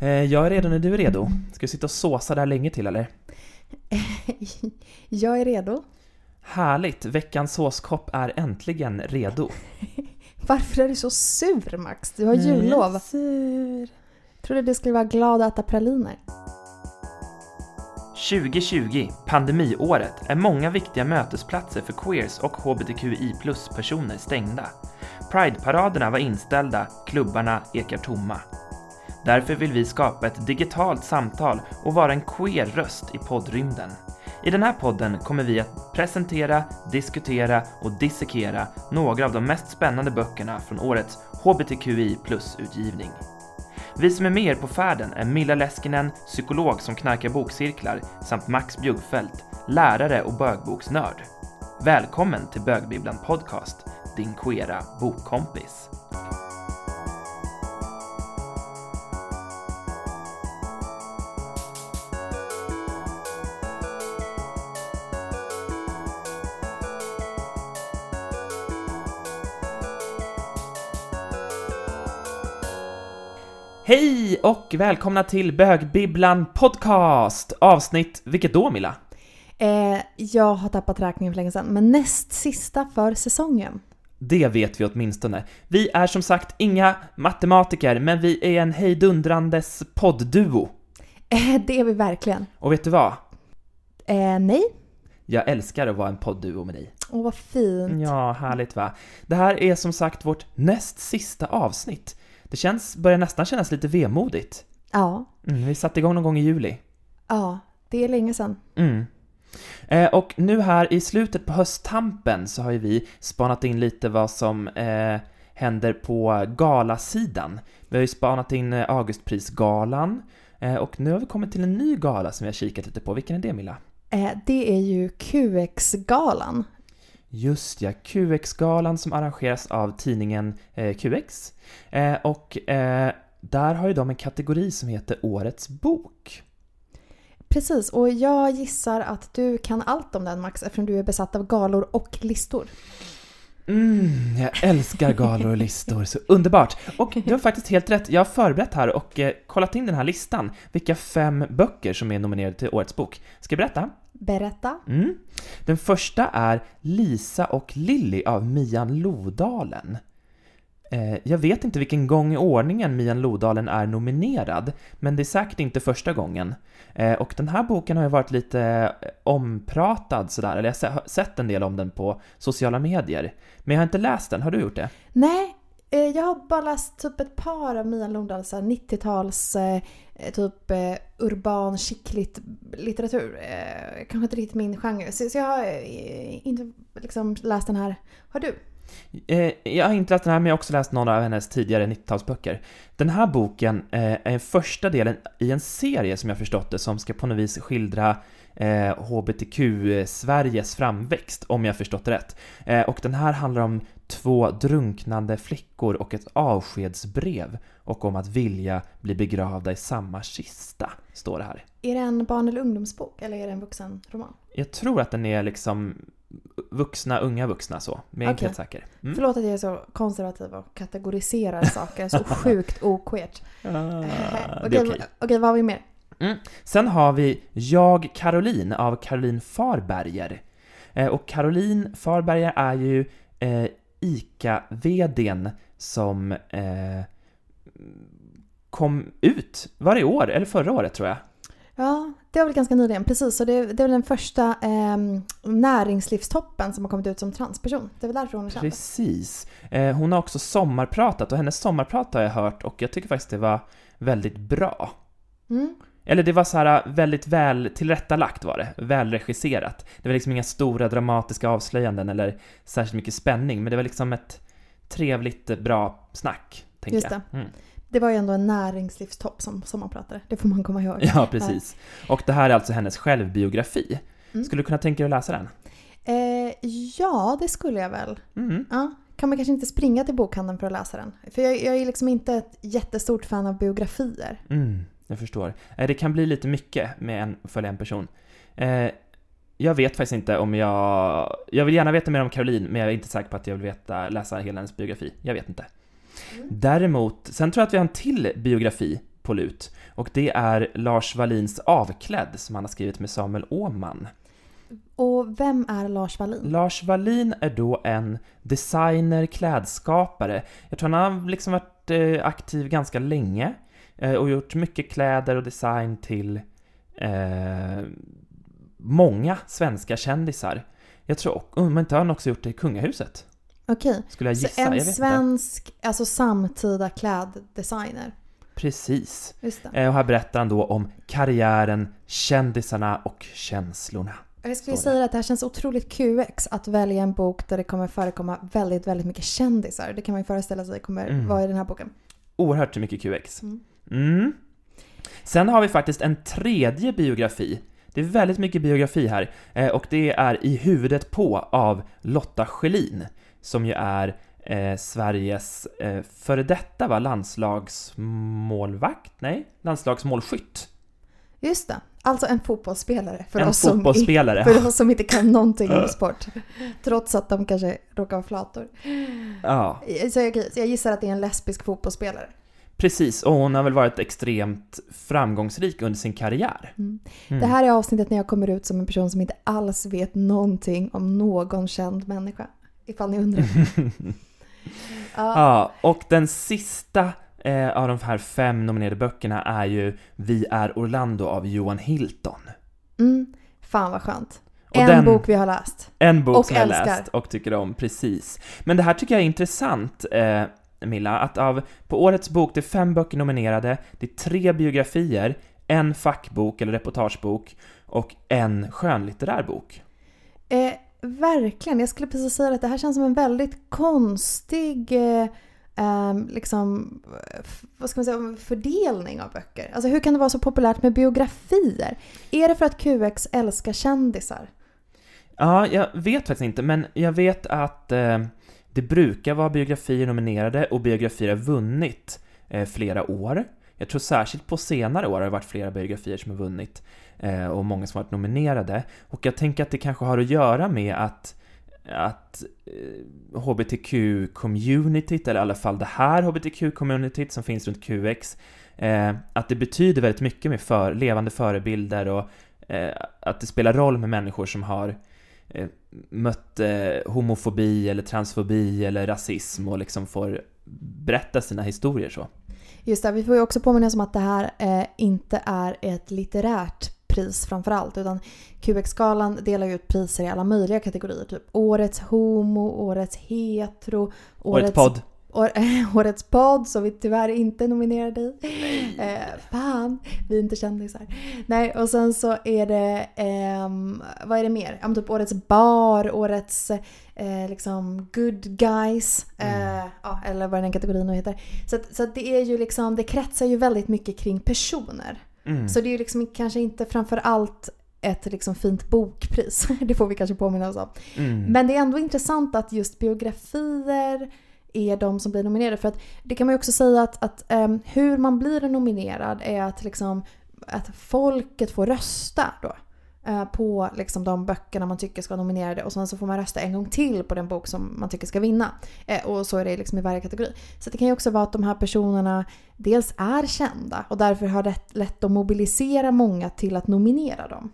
Eh, jag är redo när du är redo. Ska vi sitta och såsa där länge till eller? Jag är redo. Härligt! Veckans såskopp är äntligen redo. Varför är du så sur Max? Du har jullov. Sur. Trodde du skulle vara glad att äta praliner. 2020, pandemiåret, är många viktiga mötesplatser för queers och hbtqi plus-personer stängda. Pride-paraderna var inställda, klubbarna ekar tomma. Därför vill vi skapa ett digitalt samtal och vara en queer röst i poddrymden. I den här podden kommer vi att presentera, diskutera och dissekera några av de mest spännande böckerna från årets hbtqi plus-utgivning. Vi som är med er på färden är Milla Leskinen, psykolog som knarkar bokcirklar, samt Max Bjuggfeldt, lärare och bögboksnörd. Välkommen till Bögbibblan Podcast, din queera bokkompis. Hej och välkomna till Bögbibblan Podcast! Avsnitt, vilket då Milla? Eh, jag har tappat räkningen för länge sedan, men näst sista för säsongen. Det vet vi åtminstone. Vi är som sagt inga matematiker, men vi är en hejdundrandes poddduo. Eh, det är vi verkligen. Och vet du vad? Eh, nej. Jag älskar att vara en poddduo med dig. Åh, vad fint. Ja, härligt va? Det här är som sagt vårt näst sista avsnitt. Det känns, börjar nästan kännas lite vemodigt. Ja, Mm, vi satte igång någon gång i juli. ja, det är länge sedan. Mm. Eh, och nu här i slutet på hösttampen så har ju vi spanat in lite vad som eh, händer på galasidan. Vi har ju spanat in eh, Augustprisgalan eh, och nu har vi kommit till en ny gala som vi har kikat lite på. Vilken är det Milla? Eh, det är ju QX-galan. Just ja, QX-galan som arrangeras av tidningen eh, QX. Eh, och eh, där har ju de en kategori som heter Årets bok. Precis, och jag gissar att du kan allt om den Max eftersom du är besatt av galor och listor. Mm, jag älskar galor och listor, så underbart! Och du har faktiskt helt rätt, jag har förberett här och kollat in den här listan, vilka fem böcker som är nominerade till Årets bok. Ska jag berätta? Berätta. Mm. Den första är Lisa och Lilly av Mian Lodalen. Eh, jag vet inte vilken gång i ordningen Mian Lodalen är nominerad, men det är säkert inte första gången. Eh, och den här boken har ju varit lite eh, ompratad sådär, eller jag har se- sett en del om den på sociala medier. Men jag har inte läst den, har du gjort det? Nej, Eh, jag har bara läst typ ett par av Mia Lundahls 90-tals eh, eh, typ eh, urban chickligt litteratur. Eh, kanske inte riktigt min genre. Så, så jag har eh, inte liksom läst den här. Har du? Eh, jag har inte läst den här, men jag har också läst några av hennes tidigare 90-talsböcker. Den här boken eh, är första delen i en serie, som jag förstått det, som ska på något vis skildra eh, HBTQ-Sveriges framväxt, om jag förstått det rätt. Eh, och den här handlar om två drunknande flickor och ett avskedsbrev, och om att vilja bli begravda i samma kista, står det här. Är det en barn eller ungdomsbok eller är det en vuxenroman? Jag tror att den är liksom vuxna, unga vuxna så, men jag är inte helt säker. Mm. Förlåt att jag är så konservativ och kategoriserar saker så sjukt oqueert. Ah, Okej, är okej. vad har vi mer? Sen har vi Jag Caroline av Caroline Farberger. Eh, och Caroline Farberger är ju eh, ICA-VDn som eh, kom ut, var det i år eller förra året tror jag? Ja, det var väl ganska nyligen. Precis, så det, det är väl den första eh, näringslivstoppen som har kommit ut som transperson. Det är väl därför hon är känd. Precis. Eh, hon har också sommarpratat och hennes sommarprat har jag hört och jag tycker faktiskt det var väldigt bra. Mm. Eller det var så här väldigt väl tillrättalagt var det, välregisserat. Det var liksom inga stora dramatiska avslöjanden eller särskilt mycket spänning, men det var liksom ett trevligt, bra snack, tänker Just jag. Mm. Det var ju ändå en näringslivstopp som sommarpratare. Det får man komma ihåg. Ja, precis. Och det här är alltså hennes självbiografi. Mm. Skulle du kunna tänka dig att läsa den? Eh, ja, det skulle jag väl. Mm. Ja. Kan man kanske inte springa till bokhandeln för att läsa den? För jag, jag är liksom inte ett jättestort fan av biografier. Mm, jag förstår. Eh, Det kan bli lite mycket med en, följa en person. Eh, jag vet faktiskt inte om jag... Jag vill gärna veta mer om Caroline, men jag är inte säker på att jag vill veta, läsa hela hennes biografi. Jag vet inte. Mm. Däremot, sen tror jag att vi har en till biografi på lut. Och det är Lars Wallins Avklädd som han har skrivit med Samuel Åman. Och vem är Lars Wallin? Lars Wallin är då en designer, klädskapare. Jag tror han har liksom varit eh, aktiv ganska länge och gjort mycket kläder och design till eh, många svenska kändisar. Jag tror, om inte han också gjort det i kungahuset. Okej, Skulle jag så gissa, en jag vet inte. svensk, alltså samtida kläddesigner. Precis. Eh, Och här berättar han då om karriären, kändisarna och känslorna. Jag skulle säga att det här känns otroligt QX att välja en bok där det kommer förekomma väldigt, väldigt mycket kändisar. Det kan man ju föreställa sig kommer Mm. vara i den här boken. Oerhört mycket QX. Mm. Mm. Sen har vi faktiskt en tredje biografi. Det är väldigt mycket biografi här. Eh, och det är I huvudet på av Lotta Schelin. Som ju är eh, Sveriges eh, före detta va, landslagsmålvakt? Nej, landslagsmålskytt. Just det. Alltså en fotbollsspelare för, en oss, som, fotbollsspelare. för oss som inte kan någonting om sport. Trots att de kanske råkar vara flator. Ja, Så jag, jag gissar att det är en lesbisk fotbollsspelare. Precis. Och hon har väl varit extremt framgångsrik under sin karriär. Mm. Mm. Det här är avsnittet när jag kommer ut som en person som inte alls vet någonting om någon känd människa. Ifall ni undrar. Ja. Ja, och den sista eh, av de här fem nominerade böckerna är ju Vi är Orlando av Johan Hilton. Mm. Fan vad skönt. Och en den- bok vi har läst. En bok Och som jag älskar. läst och tycker om, precis. Men det här tycker jag är intressant, eh, Milla, att av, på årets bok, det är fem böcker nominerade, det är tre biografier, en fackbok eller reportagebok och en skönlitterär bok. Eh, verkligen. Jag skulle precis säga att det här känns som en väldigt konstig eh, ehm, liksom, f- vad ska man säga, fördelning av böcker. Alltså hur kan det vara så populärt med biografier? Är det för att QX älskar kändisar? Ja, jag vet faktiskt inte, men jag vet att eh, det brukar vara biografier nominerade och biografier har vunnit eh, flera år. Jag tror särskilt på senare år har det varit flera biografier som har vunnit eh, och många som har varit nominerade. Och jag tänker att det kanske har att göra med att, att eh, HBTQ-communityt, eller i alla fall det här HBTQ-communityt som finns runt QX, eh, att det betyder väldigt mycket med för, levande förebilder och eh, att det spelar roll med människor som har eh, mött eh, homofobi eller transfobi eller rasism och liksom får berätta sina historier så. Just det, vi får ju också påminna oss om att det här eh, inte är ett litterärt pris framför allt. Utan QX-galan delar ju ut priser i alla möjliga kategorier. Typ årets homo, årets hetero, Årets podd. År, årets podd som vi tyvärr inte nominerade i. Eh, fan, vi är inte kändisar. Nej, och sen så är det, ehm, vad är det mer? Ja, typ årets bar, årets eh, liksom good guys. Eh, ja, eller vad den kategorin nu heter. Så, att, så att det är ju liksom, det kretsar ju väldigt mycket kring personer. Mm. Så det är ju liksom kanske inte framför allt ett liksom fint bokpris. Det får vi kanske påminna oss om. Mm. Men det är ändå intressant att just biografier är de som blir nominerade. För att det kan man ju också säga att, att ehm, hur man blir nominerad är att, liksom, att folket får rösta då. eh, På liksom de böckerna man tycker ska vara nominerade och sen så får man rösta en gång till på den bok som man tycker ska vinna. Eh, Och så är det liksom i varje kategori. Så det kan ju också vara att de här personerna dels är kända och därför har det lätt att mobilisera många till att nominera dem.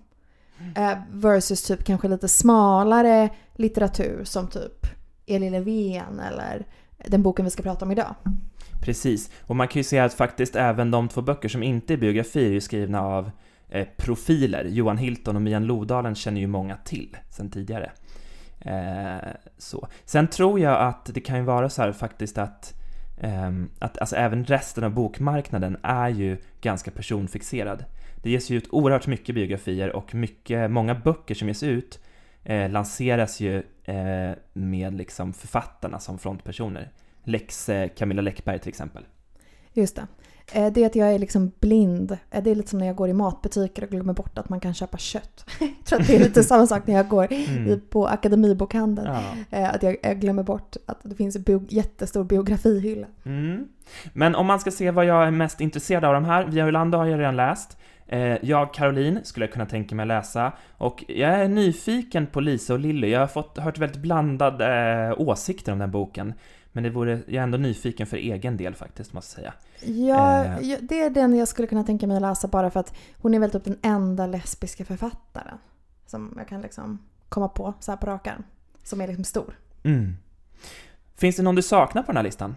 Eh, versus typ kanske lite smalare litteratur som typ Elin Löfven eller den boken vi ska prata om idag. Precis, och man kan ju säga att faktiskt även de två böcker som inte är biografier är ju skrivna av eh, profiler. Johan Hilton och Mian Lodalen känner ju många till sedan tidigare. Eh, så. Sen tror jag att det kan ju vara så här faktiskt att, eh, att alltså även resten av bokmarknaden är ju ganska personfixerad. Det ges ju ut oerhört mycket biografier och mycket, många böcker som ges ut eh, lanseras ju eh, med liksom författarna som frontpersoner. Lex eh, Camilla Läckberg till exempel. Just det. Eh, Det att jag är liksom blind. Eh, Det är lite som när jag går i matbutiker och glömmer bort att man kan köpa kött. Jag tror att det är lite samma sak när jag går i- på Akademibokhandeln. Ja. Eh, Att jag, glömmer bort att det finns en bio, jättestor biografihylla. Mm. Men om man ska se vad jag är mest intresserad av de här, Via Orlando har jag redan läst. Eh, jag, Caroline, skulle jag kunna tänka mig att läsa. Och jag är nyfiken på Lisa och Lilly. Jag har fått, hört väldigt blandade eh, åsikter om den boken. Men det vore, jag är ändå nyfiken för egen del faktiskt, måste jag säga. Ja, Eh. det är den jag skulle kunna tänka mig att läsa bara för att hon är väl typ den enda lesbiska författaren som jag kan liksom komma på så här på rak arm. Som är liksom stor. Mm. Finns det någon du saknar på den här listan?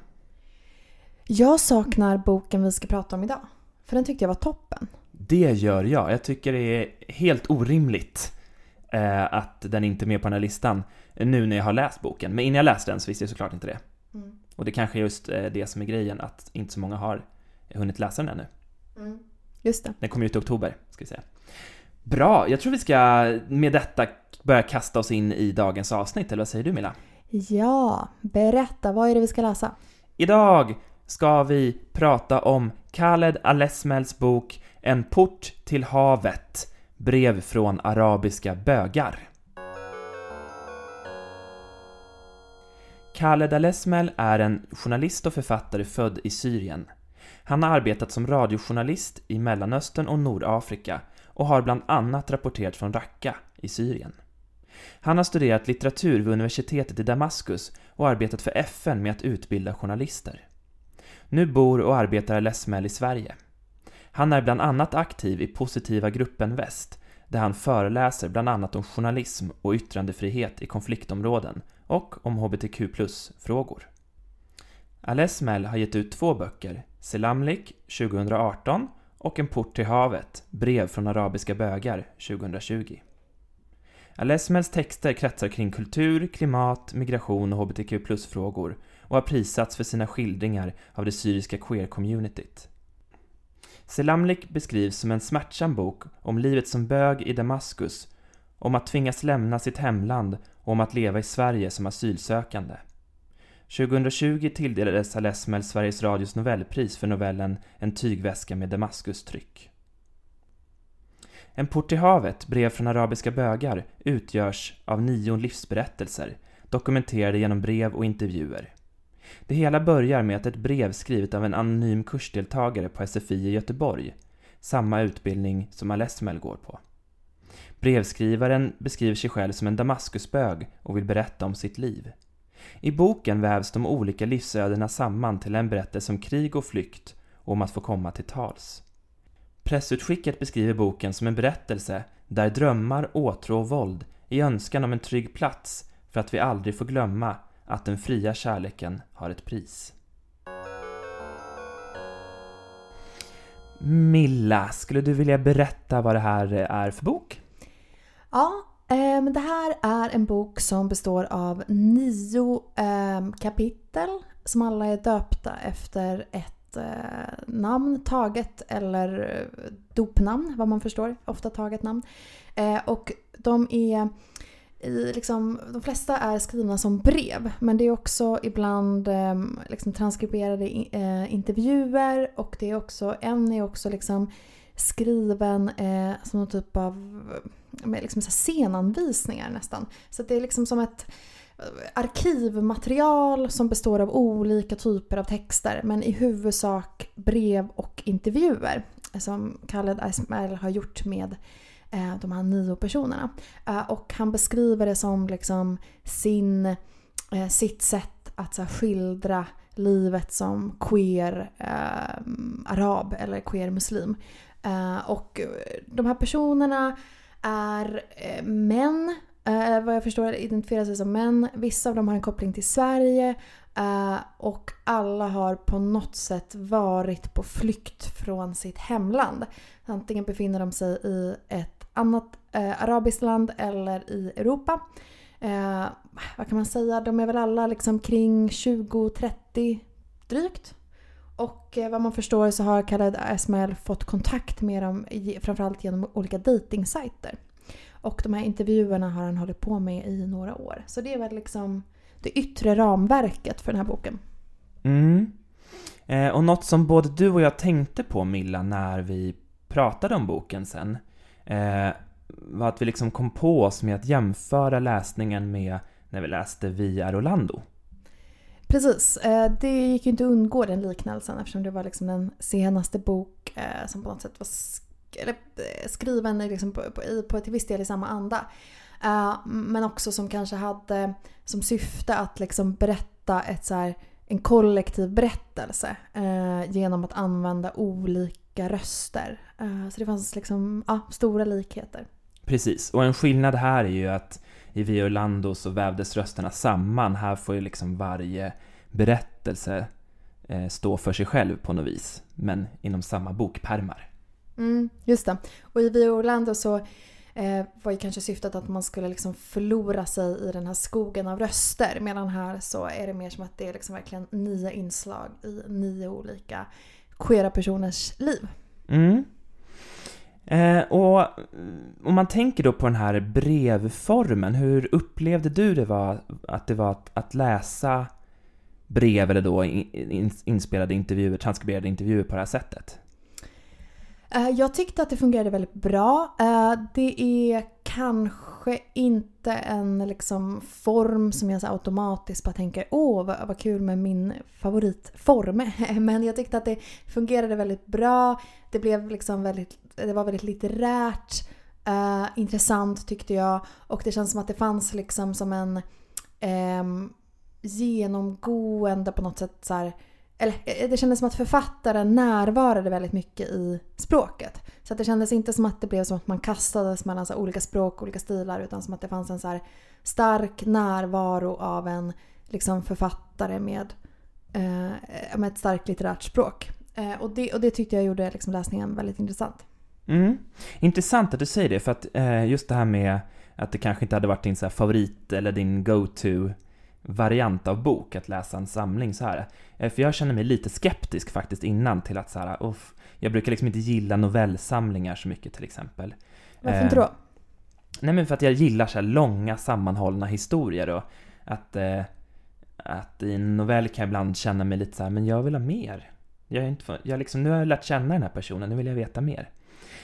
Jag saknar boken vi ska prata om idag. För den tyckte jag var toppen. Det gör jag. Jag tycker det är helt orimligt eh, att den inte är med på den här listan nu när jag har läst boken. Men innan jag läste den så visste jag såklart inte det. Mm. Och det kanske är just eh, det som är grejen, att inte så många har hunnit läsa den ännu. Just det. Den kommer ut i oktober, ska vi säga. Bra, jag tror vi ska med detta börja kasta oss in i dagens avsnitt, eller vad säger du Milla? Ja, berätta. Vad är det vi ska läsa? Idag ska vi prata om Khaled Alesmels bok en port till havet, brev från arabiska bögar. Khaled Alesmel är en journalist och författare född i Syrien. Han har arbetat som radiojournalist i Mellanöstern och Nordafrika och har bland annat rapporterat från Raqqa i Syrien. Han har studerat litteratur vid universitetet i Damaskus och arbetat för FN med att utbilda journalister. Nu bor och arbetar Alesmel i Sverige. Han är bland annat aktiv i Positiva gruppen Väst, där han föreläser bland annat om journalism och yttrandefrihet i konfliktområden och om hbtq-plus-frågor. Alesmel har gett ut två böcker, Selamlik 2018 och En port till havet, brev från arabiska bögar 2020. Alesmels texter kretsar kring kultur, klimat, migration och hbtq-plus-frågor och har prisats för sina skildringar av det syriska queer-communityt. Selamlik beskrivs som en smärtsam bok om livet som bög i Damaskus, om att tvingas lämna sitt hemland och om att leva i Sverige som asylsökande. 2020 tilldelades Alesmel Sveriges Radios Nobelpris för novellen En tygväska med Damaskustryck. En port till havet, brev från arabiska bögar, utgörs av nio livsberättelser, dokumenterade genom brev och intervjuer. Det hela börjar med att ett brev skrivet av en anonym kursdeltagare på SFI i Göteborg, samma utbildning som Alessmel går på. Brevskrivaren beskriver sig själv som en Damaskusbög och vill berätta om sitt liv. I boken vävs de olika livsödena samman till en berättelse om krig och flykt och om att få komma till tals. Pressutskicket beskriver boken som en berättelse där drömmar, åtrå och våld i önskan om en trygg plats för att vi aldrig får glömma att den fria kärleken har ett pris. Milla, skulle du vilja berätta vad det här är för bok? Ja, eh, men det här är en bok som består av nio ehm, kapitel som alla är döpta efter ett eh, namn taget eller eh, dopnamn, vad man förstår. Ofta taget namn. Och de är i, liksom, de flesta är skrivna som brev men det är också ibland eh, liksom transkriberade eh, intervjuer och det är också, en är också liksom skriven eh, som någon typ av med liksom så här scenanvisningar nästan. Så att det är liksom som ett eh, arkivmaterial som består av olika typer av texter men i huvudsak brev och intervjuer eh, som Khaled Ismail har gjort med eh, Eh, de här nio personerna. Eh, och han beskriver det som liksom sin, eh, sitt sätt att så här, skildra livet som queer eh, arab eller queer muslim. Eh, och de här personerna är eh, män, eh, vad jag förstår identifierar sig som män. Vissa av dem har en koppling till Sverige eh, och alla har på något sätt varit på flykt från sitt hemland. Antingen befinner de sig i ett annat eh, arabiskt land eller i Europa. Eh, vad kan man säga? De är väl alla liksom kring 20-30 drygt. Och eh, vad man förstår så har Khaled Ismail fått kontakt med dem framförallt genom olika dejtingsajter. Och de här intervjuerna har han hållit på med i några år. Så det är väl liksom det yttre ramverket för den här boken. Mm. Eh, och något som både du och jag tänkte på Milla när vi pratade om boken sen eh, var att vi liksom kom på oss med att jämföra läsningen med när vi läste Vi är Orlando. Precis, eh, det gick ju inte att undgå den liknelsen eftersom det var liksom den senaste bok eh, som på något sätt var sk- eller, eh, skriven liksom på, på, på till viss del i samma anda. Uh, men också som kanske hade som syfte att liksom berätta ett så här, en kollektiv berättelse uh, genom att använda olika röster. Uh, så det fanns liksom ja, stora likheter. Precis, och en skillnad här är ju att i Via Orlando så vävdes rösterna samman. Här får ju liksom varje berättelse eh, stå för sig själv på något vis, men inom samma bokpärmar. Mm, just det. Och i Via Orlando så eh, var ju kanske syftet att man skulle liksom förlora sig i den här skogen av röster. Medan här så är det mer som att det är liksom verkligen nio inslag i nio olika queera personers liv. Mm. Eh, och om man tänker då på den här brevformen, hur upplevde du det var att det var att, att läsa brev eller då in, inspelade intervjuer, transkriberade intervjuer på det här sättet? Eh, jag tyckte att det fungerade väldigt bra. Eh, det är kanske Kanske inte en liksom form som jag så automatiskt bara tänker åh vad, vad kul med min favoritform. Men jag tyckte att det fungerade väldigt bra. Det blev liksom väldigt, det var väldigt litterärt. Uh, eh, intressant tyckte jag. Och det känns som att det fanns liksom som en um, genomgående på något sätt så här, eller eh, det kändes som att författaren närvarade väldigt mycket i språket. Så att det kändes inte som att det blev som att man kastades mellan så olika språk, och olika stilar utan som att det fanns en så stark närvaro av en liksom författare med, eh, med ett starkt litterärt språk. Eh, och, det, och det tyckte jag gjorde liksom läsningen väldigt intressant. Mm. Intressant att du säger det, för att eh, just det här med att det kanske inte hade varit din så favorit eller din go-to variant av bok att läsa en samling så här. Eh, för jag känner mig lite skeptisk faktiskt innan till att så här, uff, jag brukar liksom inte gilla novellsamlingar så mycket till exempel. Varför inte då? Eh, nej men för att jag gillar så långa sammanhållna historier och att, eh, att i en novell kan jag ibland känna mig lite så här, men jag vill ha mer. Jag är inte, jag liksom, nu har jag lärt känna den här personen, nu vill jag veta mer.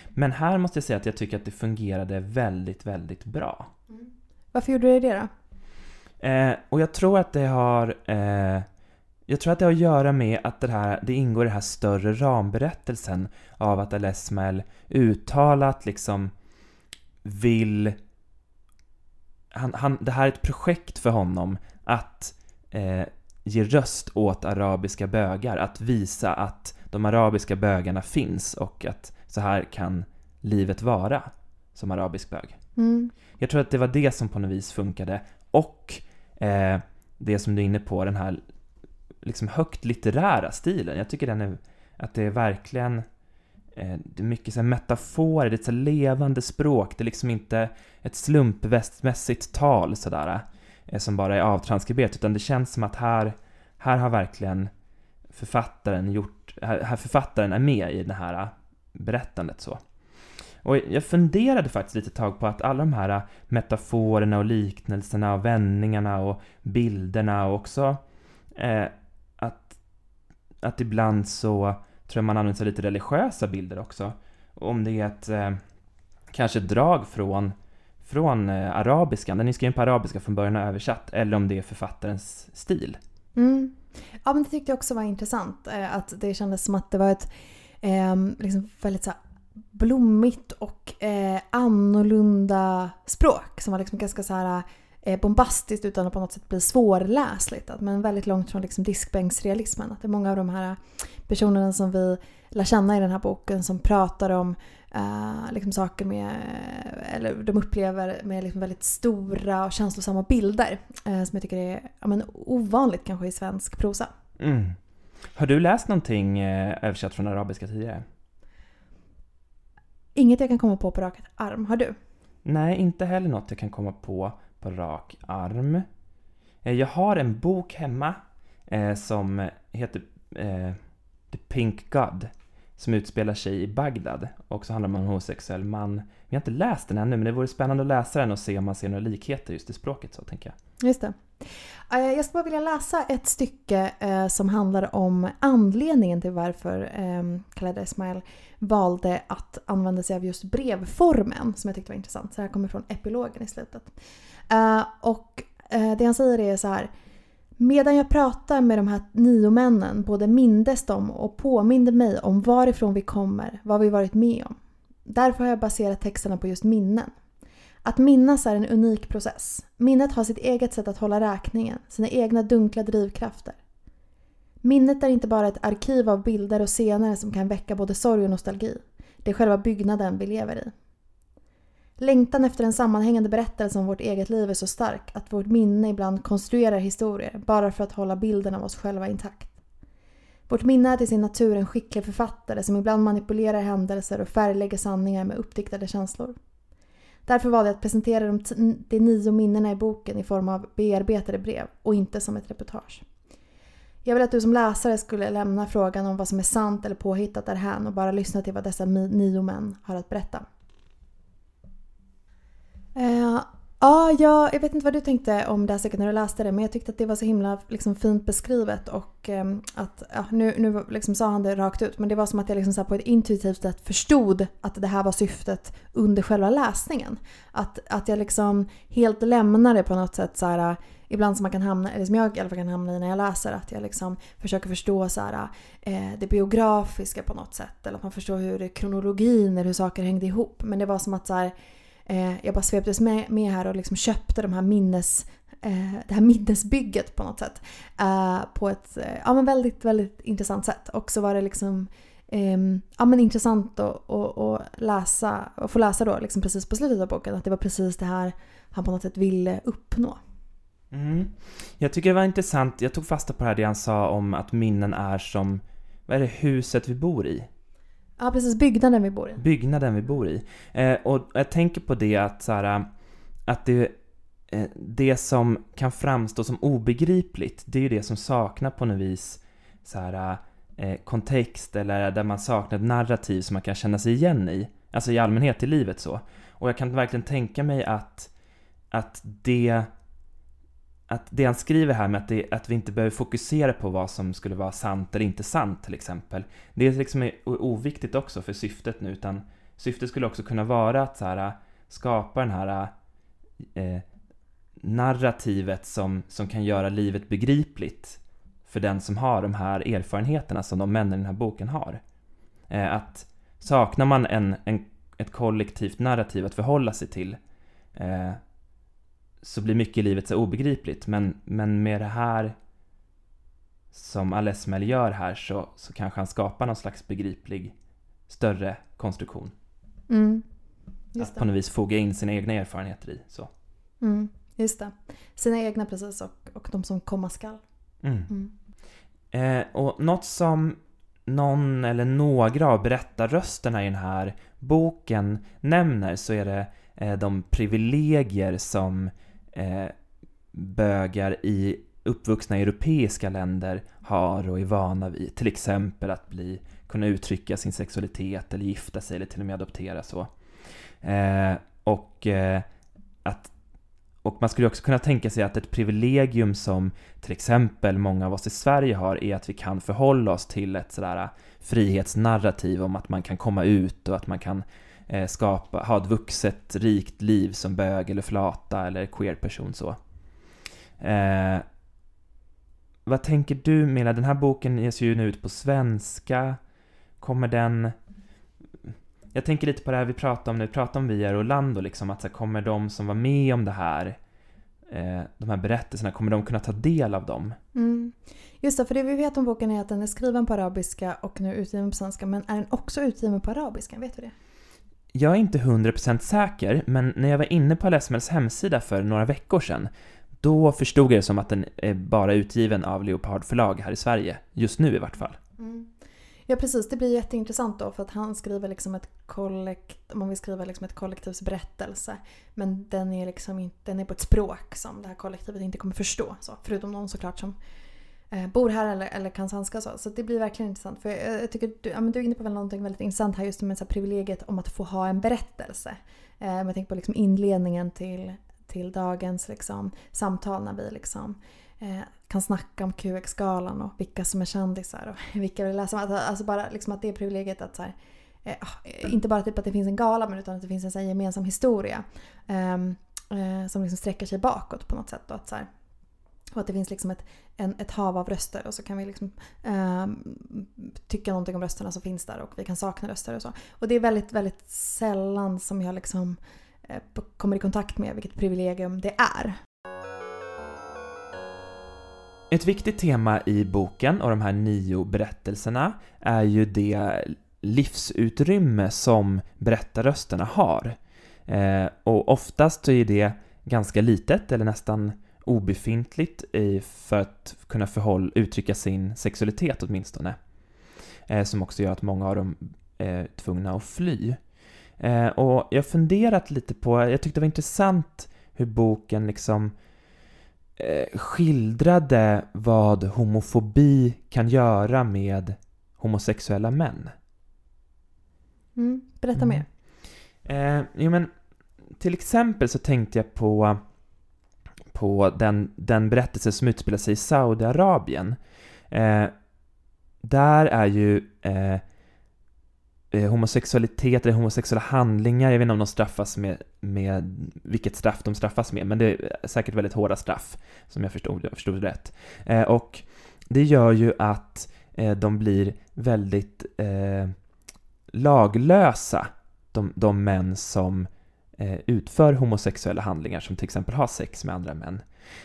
Men här måste jag säga att jag tycker att det fungerade väldigt, väldigt bra. Mm. Varför gjorde du det då? Eh, och jag tror att det har eh, jag tror att det har att göra med att det, här, det ingår i den här större ramberättelsen av att Alesmael uttalat liksom vill... Han, han, det här är ett projekt för honom att eh, ge röst åt arabiska bögar, att visa att de arabiska bögarna finns och att så här kan livet vara som arabisk bög. Mm. Jag tror att det var det som på något vis funkade och eh, det som du är inne på, den här liksom högt litterära stilen. Jag tycker den är, att det är verkligen eh, det är mycket så metaforer, det är ett så levande språk, det är liksom inte ett slumpmässigt tal sådär eh, som bara är avtranskriberat, utan det känns som att här, här har verkligen författaren gjort, här, här författaren är med i det här eh, berättandet så. Och jag funderade faktiskt lite tag på att alla de här äh, metaforerna och liknelserna och vändningarna och bilderna och också eh, att, att ibland så tror jag man använder sig lite religiösa bilder också. Om det är ett eh, kanske drag från, från eh, arabiskan, den är skriven på arabiska från början och översatt, eller om det är författarens stil. Mm. Ja men det tyckte jag också var intressant, eh, att det kändes som att det var ett eh, liksom väldigt så blommigt och eh, annorlunda språk som var liksom ganska så här eh, bombastiskt utan att på något sätt bli svårläsligt. Men väldigt långt från liksom diskbänksrealismen. Att det är många av de här eh, personerna som vi lär känna i den här boken som pratar om eh, liksom saker med, eh, eller de upplever med liksom väldigt stora och känslosamma bilder. Eh, som jag tycker är ja, men, ovanligt kanske i svensk prosa. Mm. Har du läst någonting eh, översatt från arabiska tidigare? Inget jag kan komma på på rak arm. Har du? Nej, inte heller något jag kan komma på på rak arm. Eh, jag har en bok hemma eh, som heter eh, The Pink God som utspelar sig i Bagdad och så handlar det om en homosexuell man. Vi har inte läst den ännu men det vore spännande att läsa den och se om man ser några likheter just i språket så tänker jag. Just det. Eh, jag skulle bara vilja läsa ett stycke eh, som handlar om anledningen till varför ehm, Khaled Esmail valde att använda sig av just brevformen som jag tyckte var intressant. Så här kommer från epilogen i slutet. Eh, och det han säger är så här. Medan jag pratar med de här nio männen både mindes de och påminde mig om varifrån vi kommer, vad vi varit med om. Därför har jag baserat texterna på just minnen. Att minnas är en unik process. Minnet har sitt eget sätt att hålla räkningen, sina egna dunkla drivkrafter. Minnet är inte bara ett arkiv av bilder och scener som kan väcka både sorg och nostalgi. Det är själva byggnaden vi lever i. Längtan efter en sammanhängande berättelse om vårt eget liv är så stark att vårt minne ibland konstruerar historier bara för att hålla bilden av oss själva intakt. Vårt minne är till sin natur en skicklig författare som ibland manipulerar händelser och färglägger sanningar med uppdiktade känslor. Därför valde jag att presentera de, de nio minnena i boken i form av bearbetade brev och inte som ett reportage. Jag vill att du som läsare skulle lämna frågan om vad som är sant eller påhittat därhän och bara lyssna till vad dessa nio män har att berätta. Uh, ja, jag, jag vet inte vad du tänkte om det här stycket när du läste det men jag tyckte att det var så himla liksom, fint beskrivet och um, att, ja, nu, nu liksom sa han det rakt ut men det var som att jag liksom, så på ett intuitivt sätt förstod att det här var syftet under själva läsningen. Att, att jag liksom helt lämnade på något sätt så här, ibland som man kan hamna, eller som jag i alla fall kan hamna i när jag läser, att jag liksom försöker förstå så här, eh, det biografiska på något sätt. Eller att man förstår hur kronologin eller hur saker hängde ihop. Men det var som att så här, eh, jag bara sveptes med, med här och liksom köpte de här minnes eh, det här minnesbygget på något sätt. Eh, på ett eh, ja, men väldigt, väldigt intressant sätt. Och så var det liksom eh, ja, men intressant att, och, och läsa, få läsa då liksom precis på slutet av boken att det var precis det här han på något sätt ville uppnå. Mm. Jag tycker det var intressant, jag tog fasta på det här det han sa om att minnen är som, vad är det, huset vi bor i? Ja precis, byggnaden vi bor i. Byggnaden vi bor i. Eh, och jag tänker på det att så här, att det, eh, det som kan framstå som obegripligt, det är ju det som saknar på något vis så här, eh, kontext eller där man saknar ett narrativ som man kan känna sig igen i. Alltså i allmänhet i livet så. Och jag kan verkligen tänka mig att, att det att det han skriver här med att, det, att vi inte behöver fokusera på vad som skulle vara sant eller inte sant till exempel. Det är liksom oviktigt också för syftet nu utan syftet skulle också kunna vara att så här, äh, skapa den här äh, eh, narrativet som, som kan göra livet begripligt för den som har de här erfarenheterna som de männen i den här boken har. Eh, att saknar man en, en, ett kollektivt narrativ att förhålla sig till eh, så blir mycket i livet så obegripligt. Men, men med det här som Alesmel gör här så, så kanske han skapar någon slags begriplig större konstruktion. Mm. Att på något vis foga in sina egna erfarenheter i. Så. Mm. Just det. Sina egna precis och, och de som komma skall. Mm. mm. Eh, och något som någon eller några av berättarrösterna i den här boken nämner så är det eh, de privilegier som eh, bögar i uppvuxna europeiska länder har och är vana vid. Till exempel att bli, kunna uttrycka sin sexualitet eller gifta sig eller till och med adoptera så. Eh, och, eh, att, och man skulle också kunna tänka sig att ett privilegium som till exempel många av oss i Sverige har är att vi kan förhålla oss till ett sådär eh, frihetsnarrativ om att man kan komma ut och att man kan Eh, skapa, ha ett vuxet, rikt liv som bög eller flata eller queer-person så. Eh, vad tänker du Milla? Den här boken ges ju nu ut på svenska. Kommer den... Jag tänker lite på det här vi pratade om när vi pratade om Via Orlando, liksom, att så här, kommer de som var med om det här, eh, de här berättelserna, kommer de kunna ta del av dem? Mm. Just det, för det vi vet om boken är att den är skriven på arabiska och nu utgiven på svenska, men är den också utgiven på arabiska? Vet du det? Jag är inte 100% säker, men när jag var inne på Lesmels hemsida för några veckor sedan, då förstod jag det som att den är bara utgiven av Leopard förlag här i Sverige, just nu i vart fall. Mm. Ja precis, det blir jätteintressant då för att han skriver liksom ett kollekt, man vill skriva liksom ett kollektivs berättelse. Men den är liksom inte, den är på ett språk som det här kollektivet inte kommer förstå. Så, förutom någon såklart som Eh, bor här eller, eller kan svenska. Så. så det blir verkligen intressant. För jag, jag tycker du, ja, men du är inne på väl någonting väldigt intressant här just med så här privilegiet om att få ha en berättelse. Eh, jag tänker på liksom inledningen till, till dagens liksom, samtal när vi liksom, eh, kan snacka om QX-galan och vilka som är kändisar och vilka vill läsa. Alltså, alltså bara liksom att det är privilegiet att så här, eh, ah, eh, inte bara typ att det finns en gala men utan att det finns en så här, gemensam historia. Ehm, eh, som liksom sträcker sig bakåt på något sätt. Och att, så här, och att det finns liksom ett, en, ett hav av röster och så kan vi liksom, eh, tycka någonting om rösterna som finns där och vi kan sakna röster och så. Och det är väldigt, väldigt sällan som jag liksom eh, kommer i kontakt med, vilket privilegium det är. Ett viktigt tema i boken och de här nio berättelserna är ju det livsutrymme som berättarrösterna har. Eh, och oftast så är det ganska litet eller nästan obefintligt för att kunna förhåll, uttrycka sin sexualitet åtminstone. Eh, som också gör att många av dem är tvungna att fly. Eh, och jag har funderat lite på, jag tyckte det var intressant hur boken liksom eh, skildrade vad homofobi kan göra med homosexuella män. Mm, berätta mer. Mm. Eh, jo men, till exempel så tänkte jag på, på den, den berättelse som utspelar sig i Saudiarabien. Eh, där är ju eh, eh, homosexualitet eller homosexuella handlingar, jag vet inte om de straffas med, med vilket straff de straffas med, men det är säkert väldigt hårda straff, som jag förstod, jag förstod rätt. Eh, och det gör ju att eh, de blir väldigt eh, laglösa, de, de män som eh, Eh, utför homosexuella handlingar, som till exempel har sex med andra män.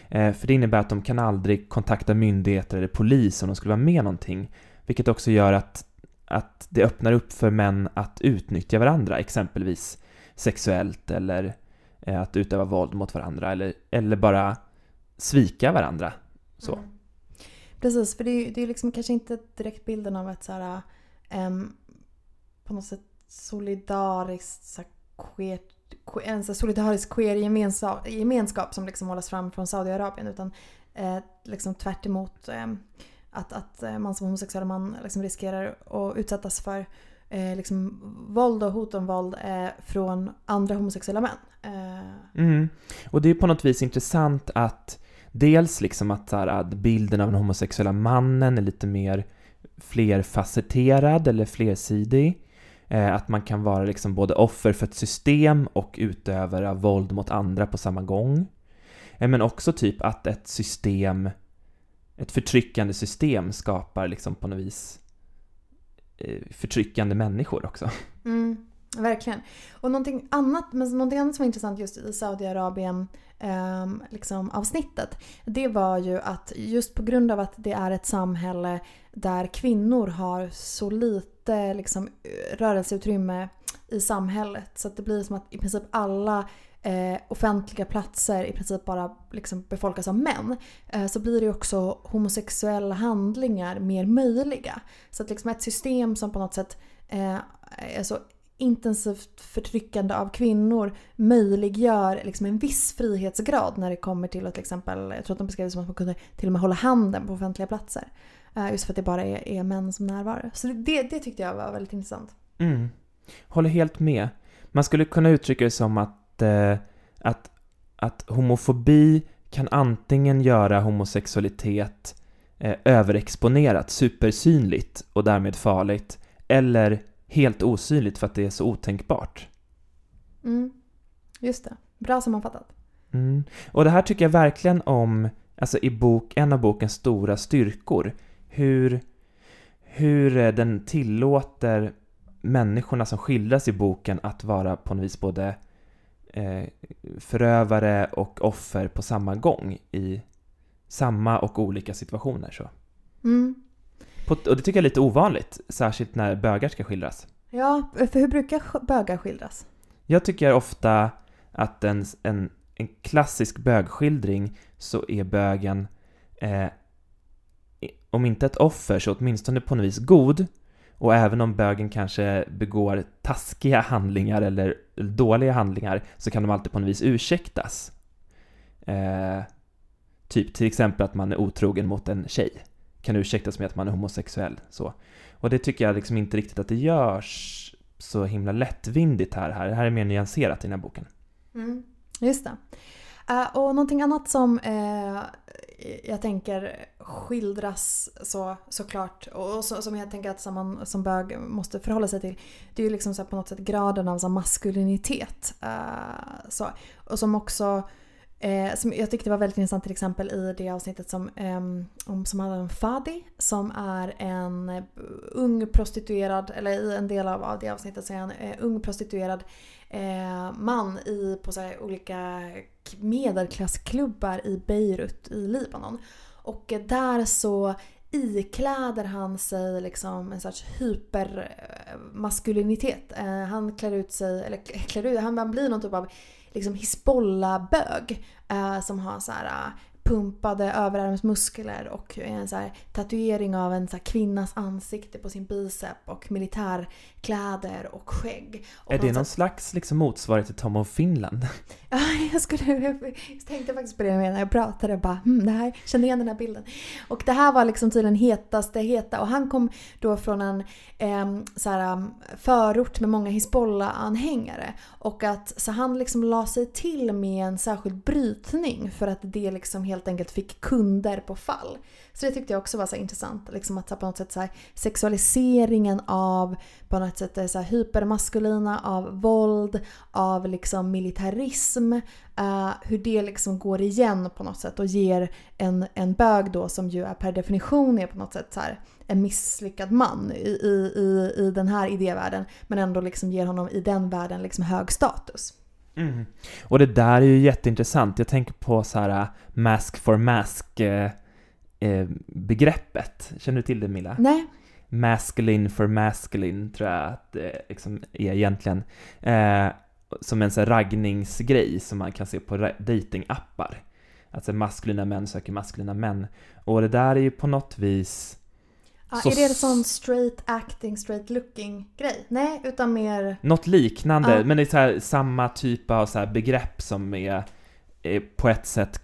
Eh, för det innebär att de kan aldrig kontakta myndigheter eller polis om de skulle vara med någonting, vilket också gör att att det öppnar upp för män att utnyttja varandra, exempelvis sexuellt eller eh, att utöva våld mot varandra eller, eller bara svika varandra. Så. Mm. Precis, för det är ju det är liksom kanske inte direkt bilden av ett så här, um, på något sätt solidariskt så här, queert en så solidarisk queer gemenskap, gemenskap som liksom hållas fram från Saudiarabien utan eh, liksom tvärt emot, eh, att, att eh, man som homosexuell man liksom riskerar att utsättas för eh, liksom våld och hot om våld eh, från andra homosexuella män. Eh. Mm. Och det är på något vis intressant att dels liksom att, här, att bilden av den homosexuella mannen är lite mer flerfacetterad eller flersidig. Eh, att man kan vara liksom både offer för ett system och utövare av våld mot andra på samma gång. Eh, men också typ att ett system ett förtryckande system skapar liksom på något vis eh, förtryckande människor också. Mm, verkligen. Och någonting annat, men någonting annat som var intressant just i Saudiarabien eh, liksom avsnittet, det var ju att just på grund av att det är ett samhälle där kvinnor har så lite liksom, rörelseutrymme i samhället så att det blir som att i princip alla eh, offentliga platser i princip bara liksom befolkas av män eh, så blir det också homosexuella handlingar mer möjliga. Så att liksom ett system som på något sätt eh, är så intensivt förtryckande av kvinnor möjliggör liksom en viss frihetsgrad när det kommer till att till exempel, jag tror att de beskrev det som att man kunde till och med hålla handen på offentliga platser. Eh, just för att det bara är, är män som närvarar. Så det, det tyckte jag var väldigt intressant. Mm. Håller helt med. Man skulle kunna uttrycka det som att att, eh, att, att homofobi kan antingen göra homosexualitet eh, överexponerat, supersynligt och därmed farligt, eller helt osynligt för att det är så otänkbart. Mm. Just det. Bra sammanfattat. Mm. Och det här tycker jag verkligen om, alltså i bok, en av bokens stora styrkor. Hur, hur eh, den tillåter människorna som skildras i boken att vara på något vis både eh, förövare och offer på samma gång i samma och olika situationer. Så. Mm. På, och det tycker jag är lite ovanligt, särskilt när bögar ska skildras. Ja, för hur brukar bögar skildras? Jag tycker ofta att en, en, en klassisk bögskildring så är bögen, eh, om inte ett offer så åtminstone på något vis god och även om bögen kanske begår taskiga handlingar eller dåliga handlingar så kan de alltid på något vis ursäktas. Eh, typ till exempel att man är otrogen mot en tjej. Kan ursäktas med att man är homosexuell. Så. Och det tycker jag liksom inte riktigt att det görs så himla lättvindigt här. här. Det här är mer nyanserat i den här boken. Mm, just det. Uh, och någonting annat som uh, jag tänker skildras så, såklart och så, som jag tänker att man som bög måste förhålla sig till. Det är ju liksom så på något sätt graden av så maskulinitet. Uh, så. Och som också Eh, som jag tyckte var väldigt intressant till exempel i det avsnittet som, eh, om, som handlar om Fadi som är en eh, ung prostituerad, eller i en del av, av det avsnittet så är han eh, ung prostituerad eh, man i, på så här, olika medelklassklubbar i Beirut i Libanon. Och eh, där så ikläder han sig liksom en sorts hypermaskulinitet. Eh, eh, han klär ut sig, eller klär ut, han blir någon typ av liksom Hisbollah-bög Eh, som har så här eh, pumpade överarmsmuskler och en så tatuering av en så kvinnas ansikte på sin bicep och militärkläder och skägg. Och är det någon slags liksom motsvarighet till Tom of Finland? Ja, jag, skulle, jag tänkte faktiskt på det när jag pratade. Bara, hmm, det här, kände igen den här bilden. Och det här var liksom tydligen hetaste heta. Och han kom då från en eh, så här, förort med många Hizbollah-anhängare. Och att, så han liksom la sig till med en särskild brytning för att det liksom helt helt enkelt fick kunder på fall. Så det tyckte jag också var så intressant. Liksom att på något sätt så här, sexualiseringen av på något sätt eh, så här, hypermaskulina, av våld, av liksom militarism. Uh, hur det liksom går igen på något sätt och ger en, en bög då som ju är per definition är på något sätt så här, en misslyckad man i, i, i, i den här idévärlden. Men ändå liksom ger honom i den världen liksom hög status. Mm. Och det där är ju jätteintressant. Jag tänker på så här uh, mask for mask eh, eh, begreppet. Känner du till det Milla? Nej. Masculine for masculine tror jag att det liksom är egentligen. Eh, som en sån här raggningsgrej som man kan se på datingappar. Alltså maskulina män söker maskulina män. Och det där är ju på något vis Ja, är det en sån straight acting, straight looking grej? Nej, utan mer... Något liknande, ja. men det är så här, samma typ av så begrepp som är, är, på ett sätt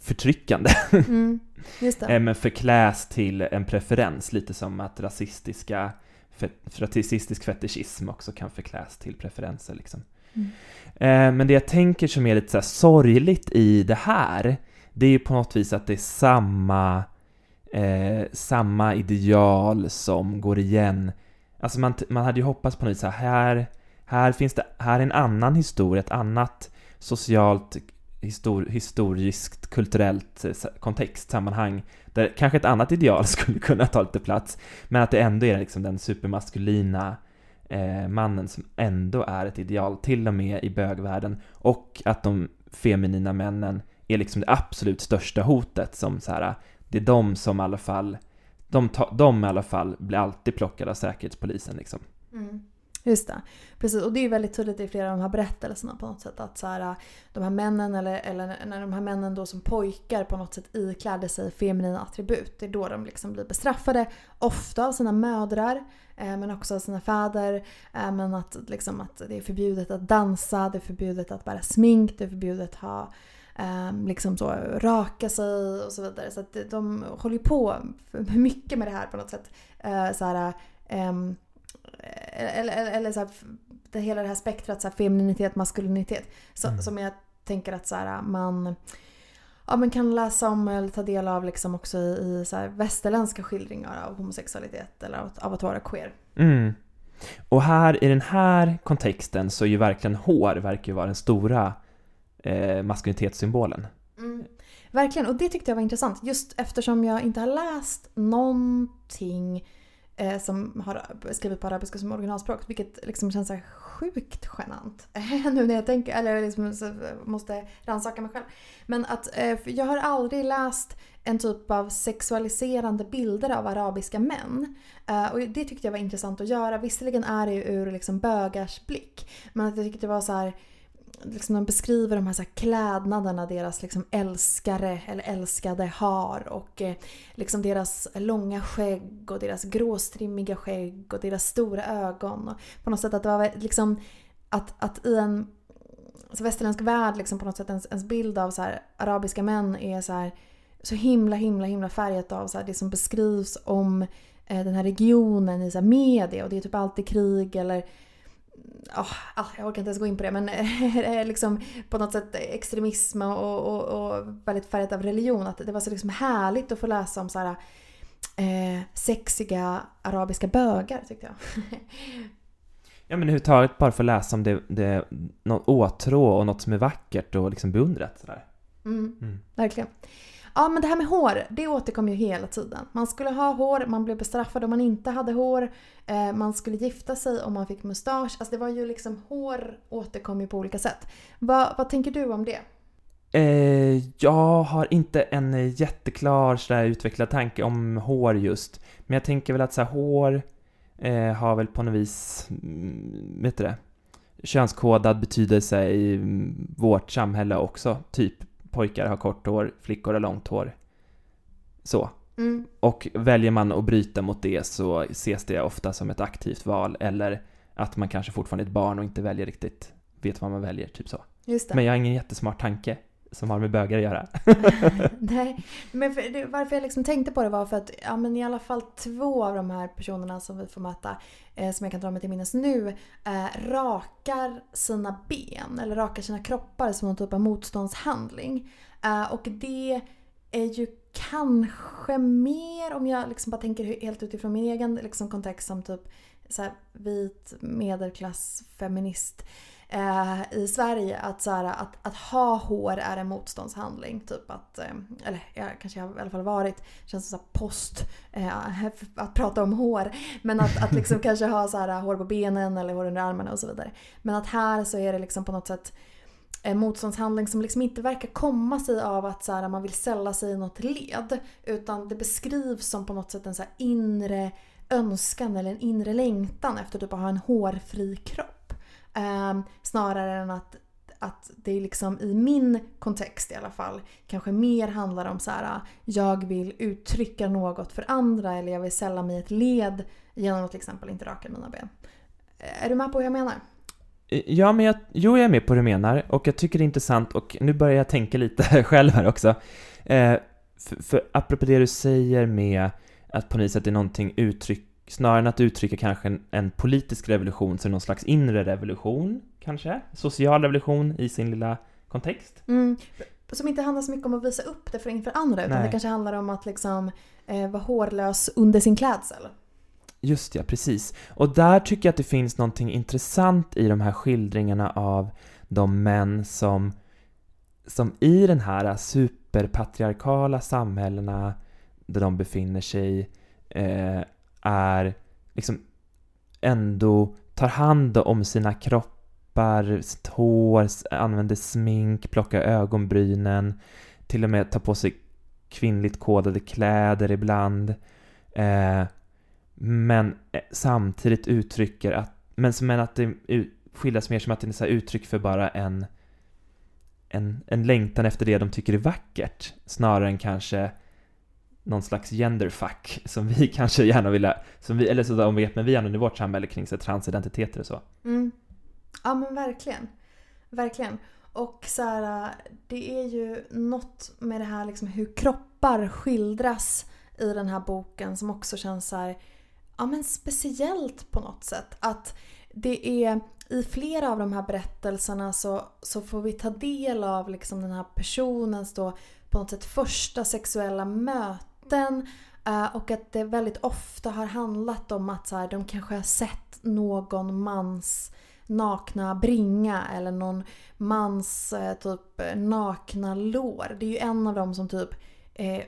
förtryckande. Mm, just det. men förkläs till en preferens, lite som att rasistiska, rasistisk fetischism också kan förkläs till preferenser liksom. Mm. Eh, men det jag tänker som är lite så sorgligt i det här, det är ju på något vis att det är samma, eh, samma ideal som går igen. Alltså man, man hade ju hoppats på något vis här, här finns det, här är en annan historia, ett annat socialt histor historiskt, kulturellt eh, kontext, sammanhang, där kanske ett annat ideal skulle kunna ta lite plats, men att det ändå är liksom den supermaskulina eh, mannen som ändå är ett ideal, till och med i bögvärlden, och att de feminina männen är liksom det absolut största hotet som så här, det är de som i alla fall, de, ta, de i alla fall blir alltid plockade av säkerhetspolisen liksom. Mm. Just det. Precis. Och det är väldigt tydligt i flera av de här berättelserna på något sätt att så här, de här männen eller, eller när de här männen då som pojkar på något sätt iklädde sig feminina attribut. Det är då de liksom blir bestraffade. Ofta av sina mödrar eh, men också av sina fäder. Eh, men att, liksom, att det är förbjudet att dansa, det är förbjudet att bära smink, det är förbjudet att ha Um, liksom så, raka sig och så vidare. Så att de håller ju på mycket med det här på något sätt. Uh, så här, um, eller, eller, eller så här, det, hela det här spektrat, så här, femininitet, maskulinitet. Så, mm. Som jag tänker att så här, man ja, men kan läsa om eller ta del av liksom också i, i så västerländska skildringar av homosexualitet eller av, av att vara queer. Mm. Och här i den här kontexten så är ju verkligen hår verkar ju vara den stora eh, maskulinitetssymbolen. Mm. Verkligen, och det tyckte jag var intressant just eftersom jag inte har läst någonting eh, som har skrivit på arabiska som originalspråk. Vilket liksom känns så sjukt genant. nu när jag tänker, eller liksom måste rannsaka mig själv. Men att eh, jag har aldrig läst en typ av sexualiserande bilder av arabiska män. Uh, och det tyckte jag var intressant att göra. Visserligen är det ju ur liksom bögars blick. Men att jag tyckte det var så här, liksom de beskriver de här, så här klädnaderna deras liksom älskare eller älskade har och eh, liksom deras långa skägg och deras gråstrimmiga skägg och deras stora ögon. Och på något sätt att det var liksom att, att i en så västerländsk värld liksom på något sätt ens, ens bild av så här, arabiska män är så här, så himla himla himla färgat av så här, det som beskrivs om eh, den här regionen i så här, media och det är typ alltid krig eller oh, jag orkar inte ens gå in på det, men liksom på något sätt extremism och, och, och väldigt färgat av religion. Att det var så liksom härligt att få läsa om så här, eh, sexiga arabiska bögar tyckte jag. ja men överhuvudtaget bara få läsa om det, det något åtrå och något som är vackert och liksom beundrat. Sådär. Mm, Mm. verkligen. Ja men det här med hår, det återkommer ju hela tiden. Man skulle ha hår, man blev bestraffad om man inte hade hår. Eh, man skulle gifta sig om man fick mustasch. Alltså det var ju liksom, hår återkom ju på olika sätt. Va, vad tänker du om det? Eh, jag har inte en jätteklar sådär utvecklad tanke om hår just. Men jag tänker väl att så här, hår eh, har väl på något vis, mm, vet du det, könskodad betydelse i mm, vårt samhälle också. Typ pojkar har kort hår, flickor har långt hår. Så. Mm. Och väljer man att bryta mot det så ses det ofta som ett aktivt val eller att man kanske fortfarande är ett barn och inte väljer riktigt, vet vad man väljer, typ så. Men jag har ingen jättesmart tanke som har med bögar att göra. Nej, men för, det, varför jag liksom tänkte på det var för att ja, men i alla fall två av de här personerna som vi får möta, eh, som jag kan dra mig till minnes nu, eh, rakar sina ben eller rakar sina kroppar som någon typ av motståndshandling. Eh, och det är ju kanske mer, om jag liksom bara tänker helt utifrån min egen liksom, kontext som typ så här, vit medelklass feminist eh, i Sverige att, så här, att, att ha hår är en motståndshandling. Typ att, eh, eller jag kanske har i alla fall varit, känns som post eh, att prata om hår. Men att, att liksom kanske ha så här, hår på benen eller hår under armarna och så vidare. Men att här så är det liksom på något sätt en motståndshandling som liksom inte verkar komma sig av att så här, man vill sälla sig i något led. Utan det beskrivs som på något sätt en så inre önskan eller en inre längtan efter typ att ha en hårfri kropp. Ehm, snarare än att, att det liksom i min kontext i alla fall kanske mer handlar om så här, äh, jag vill uttrycka något för andra eller jag vill sälla mig ett led genom att till exempel inte raka mina ben. Är du med på hur jag menar? Ja, men jag, jo, jag är med på vad du menar och jag tycker det är intressant och nu börjar jag tänka lite själv här också. Eh, för, för apropå det du säger med att på något sätt är någonting uttryck, snarare än att uttrycka kanske en, en politisk revolution så är det någon slags inre revolution, kanske? Social revolution i sin lilla kontext. Mm. Som inte handlar så mycket om att visa upp det för inför andra utan Nej. det kanske handlar om att liksom eh, vara hårlös under sin klädsel. Just ja, precis. Och där tycker jag att det finns någonting intressant i de här skildringarna av de män som, som i den här superpatriarkala samhällena där de befinner sig eh, är liksom ändå tar hand om sina kroppar, sitt hår, använder smink, plockar ögonbrynen, till och med tar på sig kvinnligt kodade kläder ibland. Eh, men eh, samtidigt uttrycker att, men, som- men att det skildras mer som att det är så uttryck för bara en, en, en längtan efter det de tycker är vackert, snarare än kanske någon slags genderfuck som vi kanske gärna vill, som vi, eller så de vet men vi använder i vårt samhälle kring så transidentiteter och så. Mm. Ja men verkligen. Verkligen. Och så här, det är ju något med det här liksom hur kroppar skildras i den här boken som också känns så här, ja men speciellt på något sätt. Att det är i flera av de här berättelserna så, så får vi ta del av liksom den här personens då på något sätt första sexuella möte eh, och att det väldigt ofta har handlat om att så här, de kanske har sett någon mans nakna bringa eller någon mans eh, typ eh, nakna lår. Det är ju en av dem som typ eh,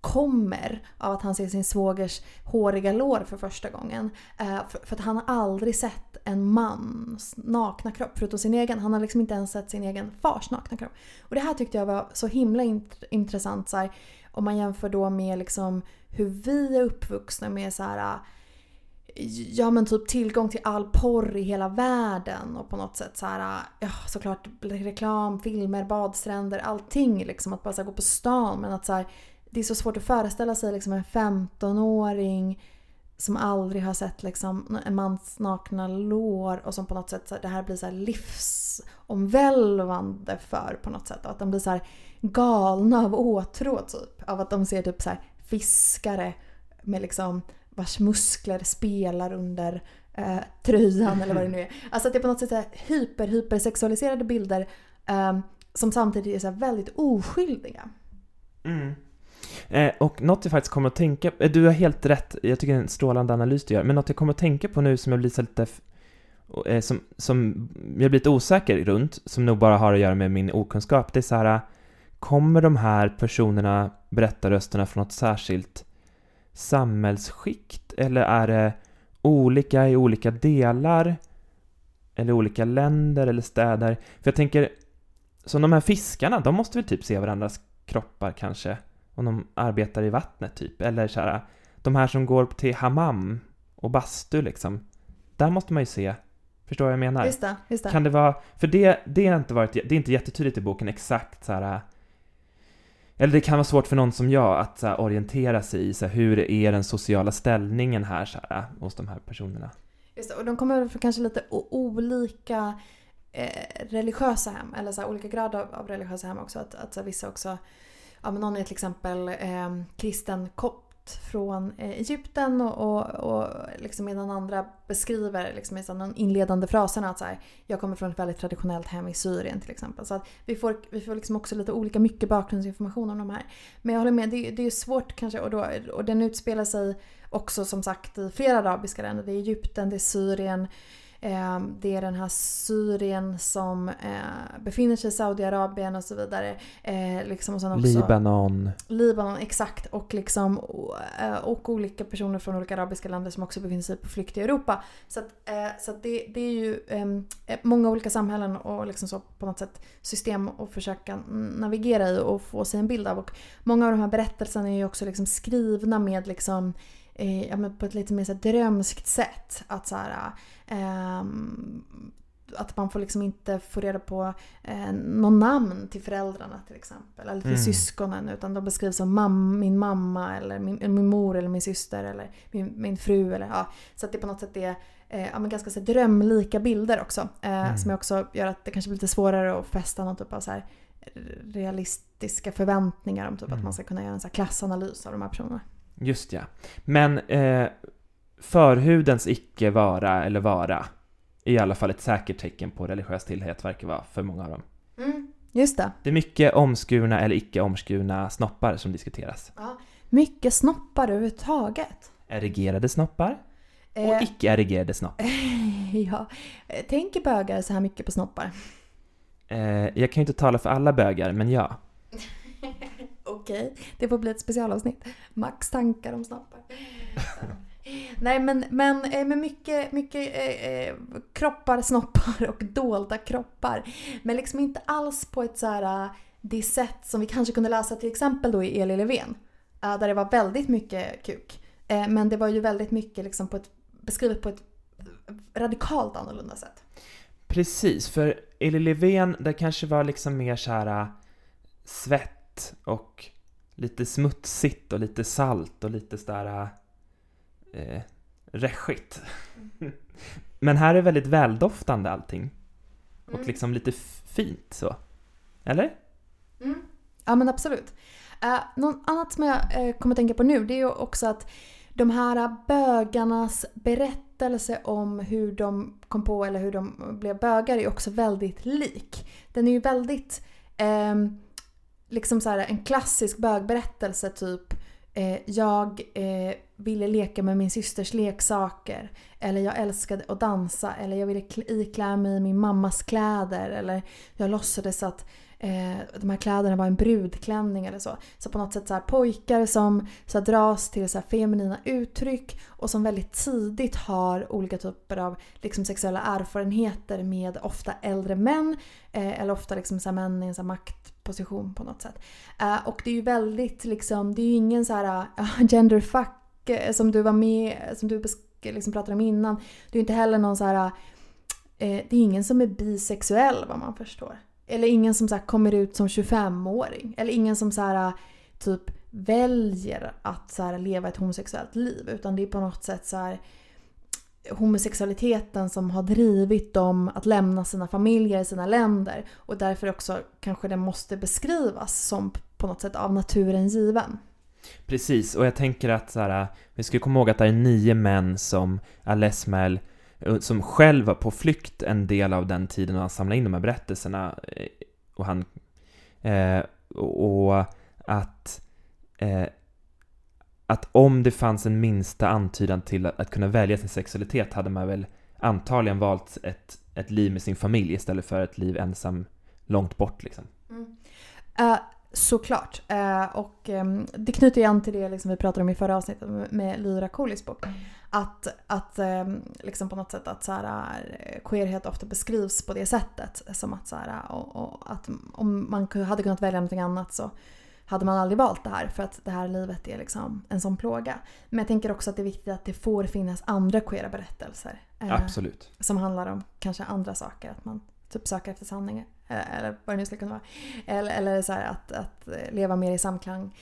kommer av att han ser sin svågers håriga lår för första gången. Eh, för, för att han har aldrig sett en mans nakna kropp förutom sin egen. Han har liksom inte ens sett sin egen fars nakna kropp. Och det här tyckte jag var så himla int- intressant så här, om man jämför då med liksom hur vi är uppvuxna med så här ja men typ tillgång till all porr i hela världen och på något sätt så här, ja såklart reklam, filmer, badstränder, allting liksom att bara gå på stan. Men att så här, det är så svårt att föreställa sig liksom en 15-åring som aldrig har sett liksom en mans nakna lår och som på något sätt så det här blir så här livsomvälvande för på något sätt att de blir så galna av åtrå typ av att de ser typ så fiskare med liksom vars muskler spelar under eh, tröjan eller vad det nu är. Alltså att det är på något sätt så hyper, hypersexualiserade bilder eh, som samtidigt är så väldigt oskyldiga. Mm. Eh, och något jag faktiskt kommer att tänka på, du har helt rätt, jag tycker det är en strålande analys du gör, men något jag kommer att tänka på nu som jag blir så lite, eh, som, som jag blir lite osäker runt, som nog bara har att göra med min okunskap, det är så här, kommer de här personerna, berättarrösterna, från något särskilt samhällsskikt? Eller är det olika i olika delar? Eller olika länder eller städer? För jag tänker, som de här fiskarna, de måste väl typ se varandras kroppar kanske? Om de arbetar i vattnet typ, eller så här, de här som går till hammam och bastu liksom. Där måste man ju se, förstår vad jag menar? Just det, just det. Kan det vara, för det, det, har inte varit, det är inte jättetydligt i boken exakt så här. Eller det kan vara svårt för någon som jag att så här, orientera sig i så här, hur är den sociala ställningen här, så här hos de här personerna. Just det, och de kommer från kanske lite olika eh, religiösa hem, eller så olika grad av, av religiösa hem också. Att, att så vissa också, ja men någon är till exempel eh, kristen kopt från eh, Egypten och, och, och liksom medan andra beskriver liksom i de inledande fraserna att så här, jag kommer från ett väldigt traditionellt hem i Syrien till exempel. Så att vi får, vi får liksom också lite olika mycket bakgrundsinformation om de här. Men jag håller med, det, det är svårt kanske och, då, och den utspelar sig också som sagt i flera arabiska länder. Det är Egypten, det är Syrien, det är den här Syrien som eh, befinner sig i Saudiarabien och så vidare. Eh, liksom och sen också Libanon. Libanon, exakt. Och, liksom, eh, och olika personer från olika arabiska länder som också befinner sig på flykt i Europa. Så, att, så att det, det är ju många olika samhällen och liksom så på något sätt system att försöka navigera i och få sig en bild av. Och många av de här berättelserna är ju också liksom skrivna med liksom eh, ja, men på ett lite mer så här drömskt sätt. Att, så här, eh, att man får liksom inte få reda på eh, någon namn till föräldrarna till exempel. Eller till mm. syskonen. Utan de beskrivs som mam, min mamma eller min, min mor eller min syster eller min, min fru. Eller, ja. Så att det på något sätt är eh, ja, ganska så drömlika bilder också. Eh, mm. Som också gör att det kanske blir lite svårare att fästa någon typ av så här realistiska förväntningar om typ mm. att man ska kunna göra en så klassanalys av de här personerna. Just ja. Men eh, förhudens icke vara eller vara är i alla fall ett säkert tecken på religiös tillhörighet, verkar vara för många av dem. Mm, just det. Det är mycket omskurna eller icke omskurna snoppar som diskuteras. Ja, mycket snoppar överhuvudtaget. Erigerade snoppar och eh, icke erigerade snoppar. ja, tänker bögar så här mycket på snoppar? Eh, jag kan ju inte tala för alla bögar, men ja. Okej, okay. det får bli ett specialavsnitt. Max tankar om snoppar. Nej men, men eh, med mycket, mycket eh, eh, kroppar, snoppar och dolda kroppar. Men liksom inte alls på ett så här, eh, det sätt som vi kanske kunde läsa till exempel då i Eli Löfven. Eh, där det var väldigt mycket kuk. Men det var ju väldigt mycket liksom på ett, beskrivet på ett radikalt annorlunda sätt. Precis, för Eli Löfven det kanske var liksom mer så här svett och lite smutsigt och lite salt och lite sådär eh, räschigt. Men här är väldigt väldoftande allting. Och mm. liksom lite fint så. Eller? Mm. Ja men absolut. Uh, något annat som jag uh, kommer tänka på nu det är ju också att de här bögarnas berättelse om hur de kom på eller hur de blev bögar är också väldigt lik. Den är ju väldigt um, liksom så här, en klassisk bögberättelse typ eh, jag eh, ville leka med min systers leksaker. Eller jag älskade att dansa. Eller jag ville iklä mig min mammas kläder. Eller jag låtsades att eh, de här kläderna var en brudklänning eller så. Så på något sätt så här, pojkar som så här, dras till så här, feminina uttryck och som väldigt tidigt har olika typer av liksom, sexuella erfarenheter med ofta äldre män. Eh, eller ofta liksom, så här, män i en så här, maktposition på något sätt. Eh, och det är ju väldigt liksom, det är ju ingen så här uh, genderfuck eh, som du var med, som du liksom pratade om innan. Det är ju inte heller någon så här eh, det är ingen som är bisexuell vad man förstår. Eller ingen som så kommer ut som 25-åring. Eller ingen som så här, äh, typ väljer att så här, leva ett homosexuellt liv. Utan det är på något sätt så här, homosexualiteten som har drivit dem att lämna sina familjer, sina länder. Och därför också kanske det måste beskrivas som på något sätt av naturen given. Precis, och jag tänker att så här, äh, vi ska komma ihåg att det är nio män som Alesmael Eh, Eh, som själv var på flykt en del av den tiden och han samlade in de här berättelserna eh, och han eh, och att eh, att om det fanns en minsta antydan till att, att, kunna välja sin sexualitet hade man väl antagligen valt ett, ett liv med sin familj istället för ett liv ensam långt bort liksom. Mm. Uh, såklart. Eh, och eh, det knyter ju an till det liksom vi pratade om i förra avsnittet med Lyra Colis bok. Att, att eh, liksom på något sätt att så här, eh, queerhet ofta beskrivs på det sättet. Som att, så här, och, och att om man hade kunnat välja någonting annat så hade man aldrig valt det här för att det här livet är liksom en sån plåga. Men jag tänker också att det är viktigt att det får finnas andra queera berättelser. Eh, Absolut. Som handlar om kanske andra saker. Att man typ söker efter sanningar. Eh, eller vad det nu skulle kunna vara. Eller, eller så här, att, att leva mer i samklang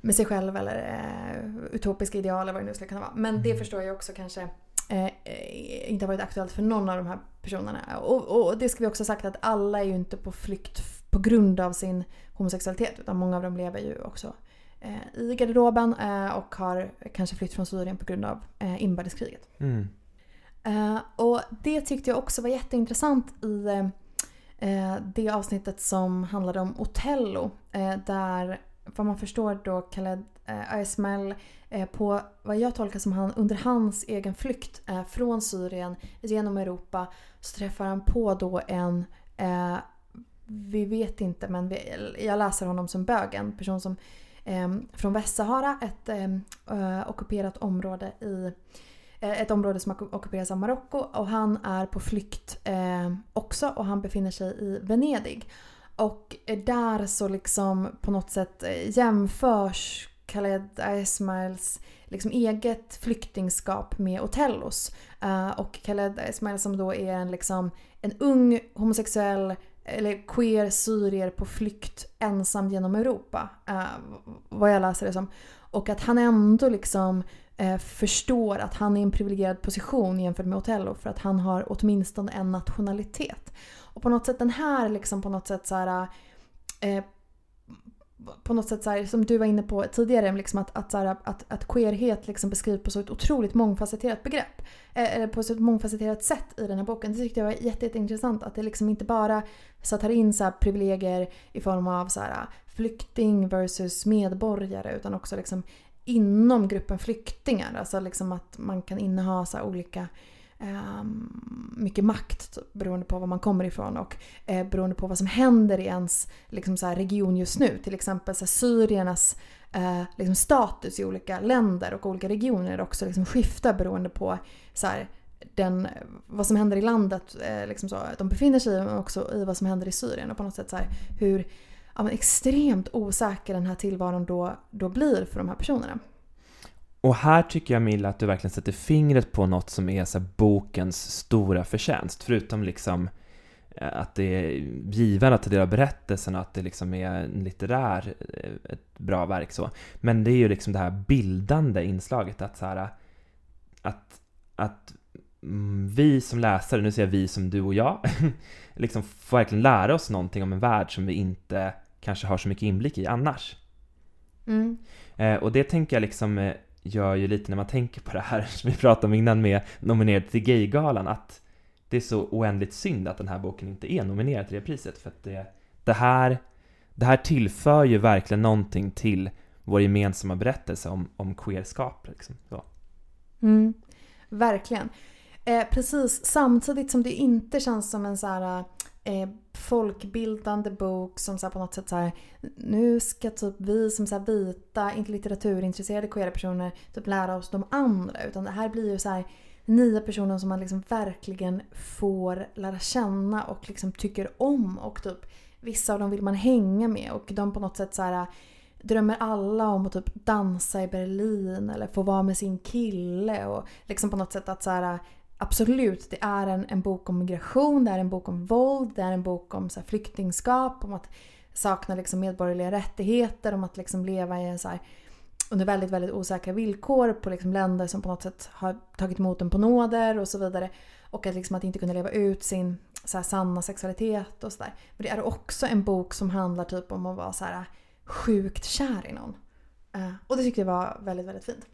med sig själv eller eh, utopiska ideal eller vad det nu skulle kunna vara. Men det mm. förstår jag också kanske eh, inte har varit aktuellt för någon av de här personerna. Och, och det ska vi också ha sagt att alla är ju inte på flykt på grund av sin homosexualitet utan många av dem lever ju också eh, i garderoben eh, och har kanske flytt från Syrien på grund av eh, inbördeskriget. Mm. Och det tyckte jag också var jätteintressant i Eh, det avsnittet som handlade om Otello eh, där vad man förstår då Khaled eh, Ismail eh, på vad jag tolkar som han under hans egen flykt eh, från Syrien genom Europa så träffar han på då en eh, vi vet inte men vi, jag läser honom som bög. En person som eh, från Västsahara, ett eh, eh ockuperat område i eh, Eh, ett område som ockuperas av Marocko och han är på flykt eh, också och han befinner sig i Venedig. Och eh, där så liksom på något sätt eh, jämförs Khaled Ismails liksom eget flyktingskap med Otellos. Eh, och Khaled Ismail som då är en, liksom, en ung homosexuell eller queer syrier på flykt ensam genom Europa. Eh, vad jag läser det som. Och att han ändå liksom eh, förstår att han är i en privilegierad position jämfört med Otello för att han har åtminstone en nationalitet. Och på något sätt den här liksom på något sätt så här, eh, på något sätt så här, som du var inne på tidigare, liksom att, att, så här, att, att queerhet liksom beskrivs på så ett otroligt mångfacetterat begrepp. Eh, eller på så ett mångfacetterat sätt i den här boken. Det tyckte jag var jätte, jätteintressant. Att det liksom inte bara så tar in så privilegier i form av så här, flykting versus medborgare utan också liksom inom gruppen flyktingar. Alltså liksom att man kan inneha så olika ehm, mycket makt typ, beroende på var man kommer ifrån och eh, beroende på vad som händer i ens liksom, så region just nu. Till exempel så syriernas eh, liksom, status i olika länder och olika regioner också liksom, skiftar beroende på så här, den, vad som händer i landet eh, liksom så, de befinner sig i men också i vad som händer i Syrien. Och på något sätt så här, hur ja, extremt osäker den här tillvaron då, då blir för de här personerna. Och här tycker jag Milla att du verkligen sätter fingret på något som är så bokens stora förtjänst. Förutom liksom eh, att det är givande att ta del av berättelsen och att det liksom är en litterär, eh, ett bra verk så. Men det är ju liksom det här bildande inslaget att så här, att, att vi som läsare, nu säger jag vi som du och jag, liksom får verkligen lära oss någonting om en värld som vi inte kanske har så mycket inblick i annars. Mm. Eh, och det tänker jag liksom gör ju lite när man tänker på det här som vi pratade om innan med nominerad till Gaygalan att det är så oändligt synd att den här boken inte är nominerad till det priset för att det, det här det här tillför ju verkligen någonting till vår gemensamma berättelse om, om queerskap. Liksom. Mm, verkligen. Eh, precis, samtidigt som det inte känns som en så här eh, folkbildande bok som så på något sätt så här, nu ska typ vi som så vita, inte litteraturintresserade queera personer typ lära oss de andra. Utan det här blir ju så här nya personer som man liksom verkligen får lära känna och liksom tycker om. Och typ vissa av dem vill man hänga med och de på något sätt så här eh, drömmer alla om att typ dansa i Berlin eller få vara med sin kille och liksom på något sätt att så här, eh, absolut, det är en, en bok om migration, det är en bok om våld, det är en bok om så här, flyktingskap, om att sakna liksom, medborgerliga rättigheter, om att liksom, leva i en så här, under väldigt, väldigt osäkra villkor på liksom, länder som på något sätt har tagit emot en på nåder och så vidare. Och att, liksom, att inte kunna leva ut sin så här, sanna sexualitet och sådär. Men det är också en bok som handlar typ om att vara så här, sjukt kär i någon. Uh, och det tyckte jag var väldigt, väldigt fint.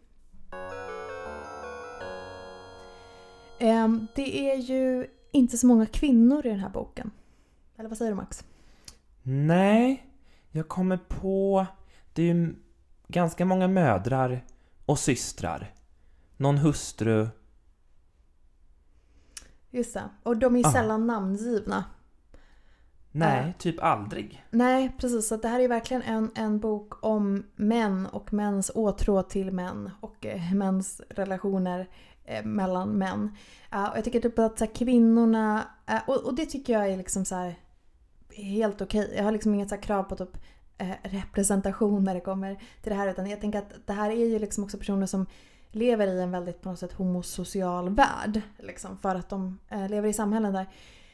Ehm, det är ju inte så många kvinnor i den här boken. Eller vad säger du Max? Nej, jag kommer på... Det är ju ganska många mödrar och systrar. Någon hustru. Just det. Och de är ah. sällan namngivna. Nej, Eh. typ aldrig. Nej, precis. Så det här är verkligen en, en bok om män och mäns åtrå till män och eh, mäns relationer eh, mellan män. Uh, och jag tycker typ att så här, kvinnorna, uh, och, och det tycker jag är liksom så här helt okej. Jag har liksom inget så här krav på typ eh, representation när det kommer till det här utan jag tänker att det här är ju liksom också personer som lever i en väldigt på något sätt homosocial värld. Liksom, för att de eh, lever i samhällen där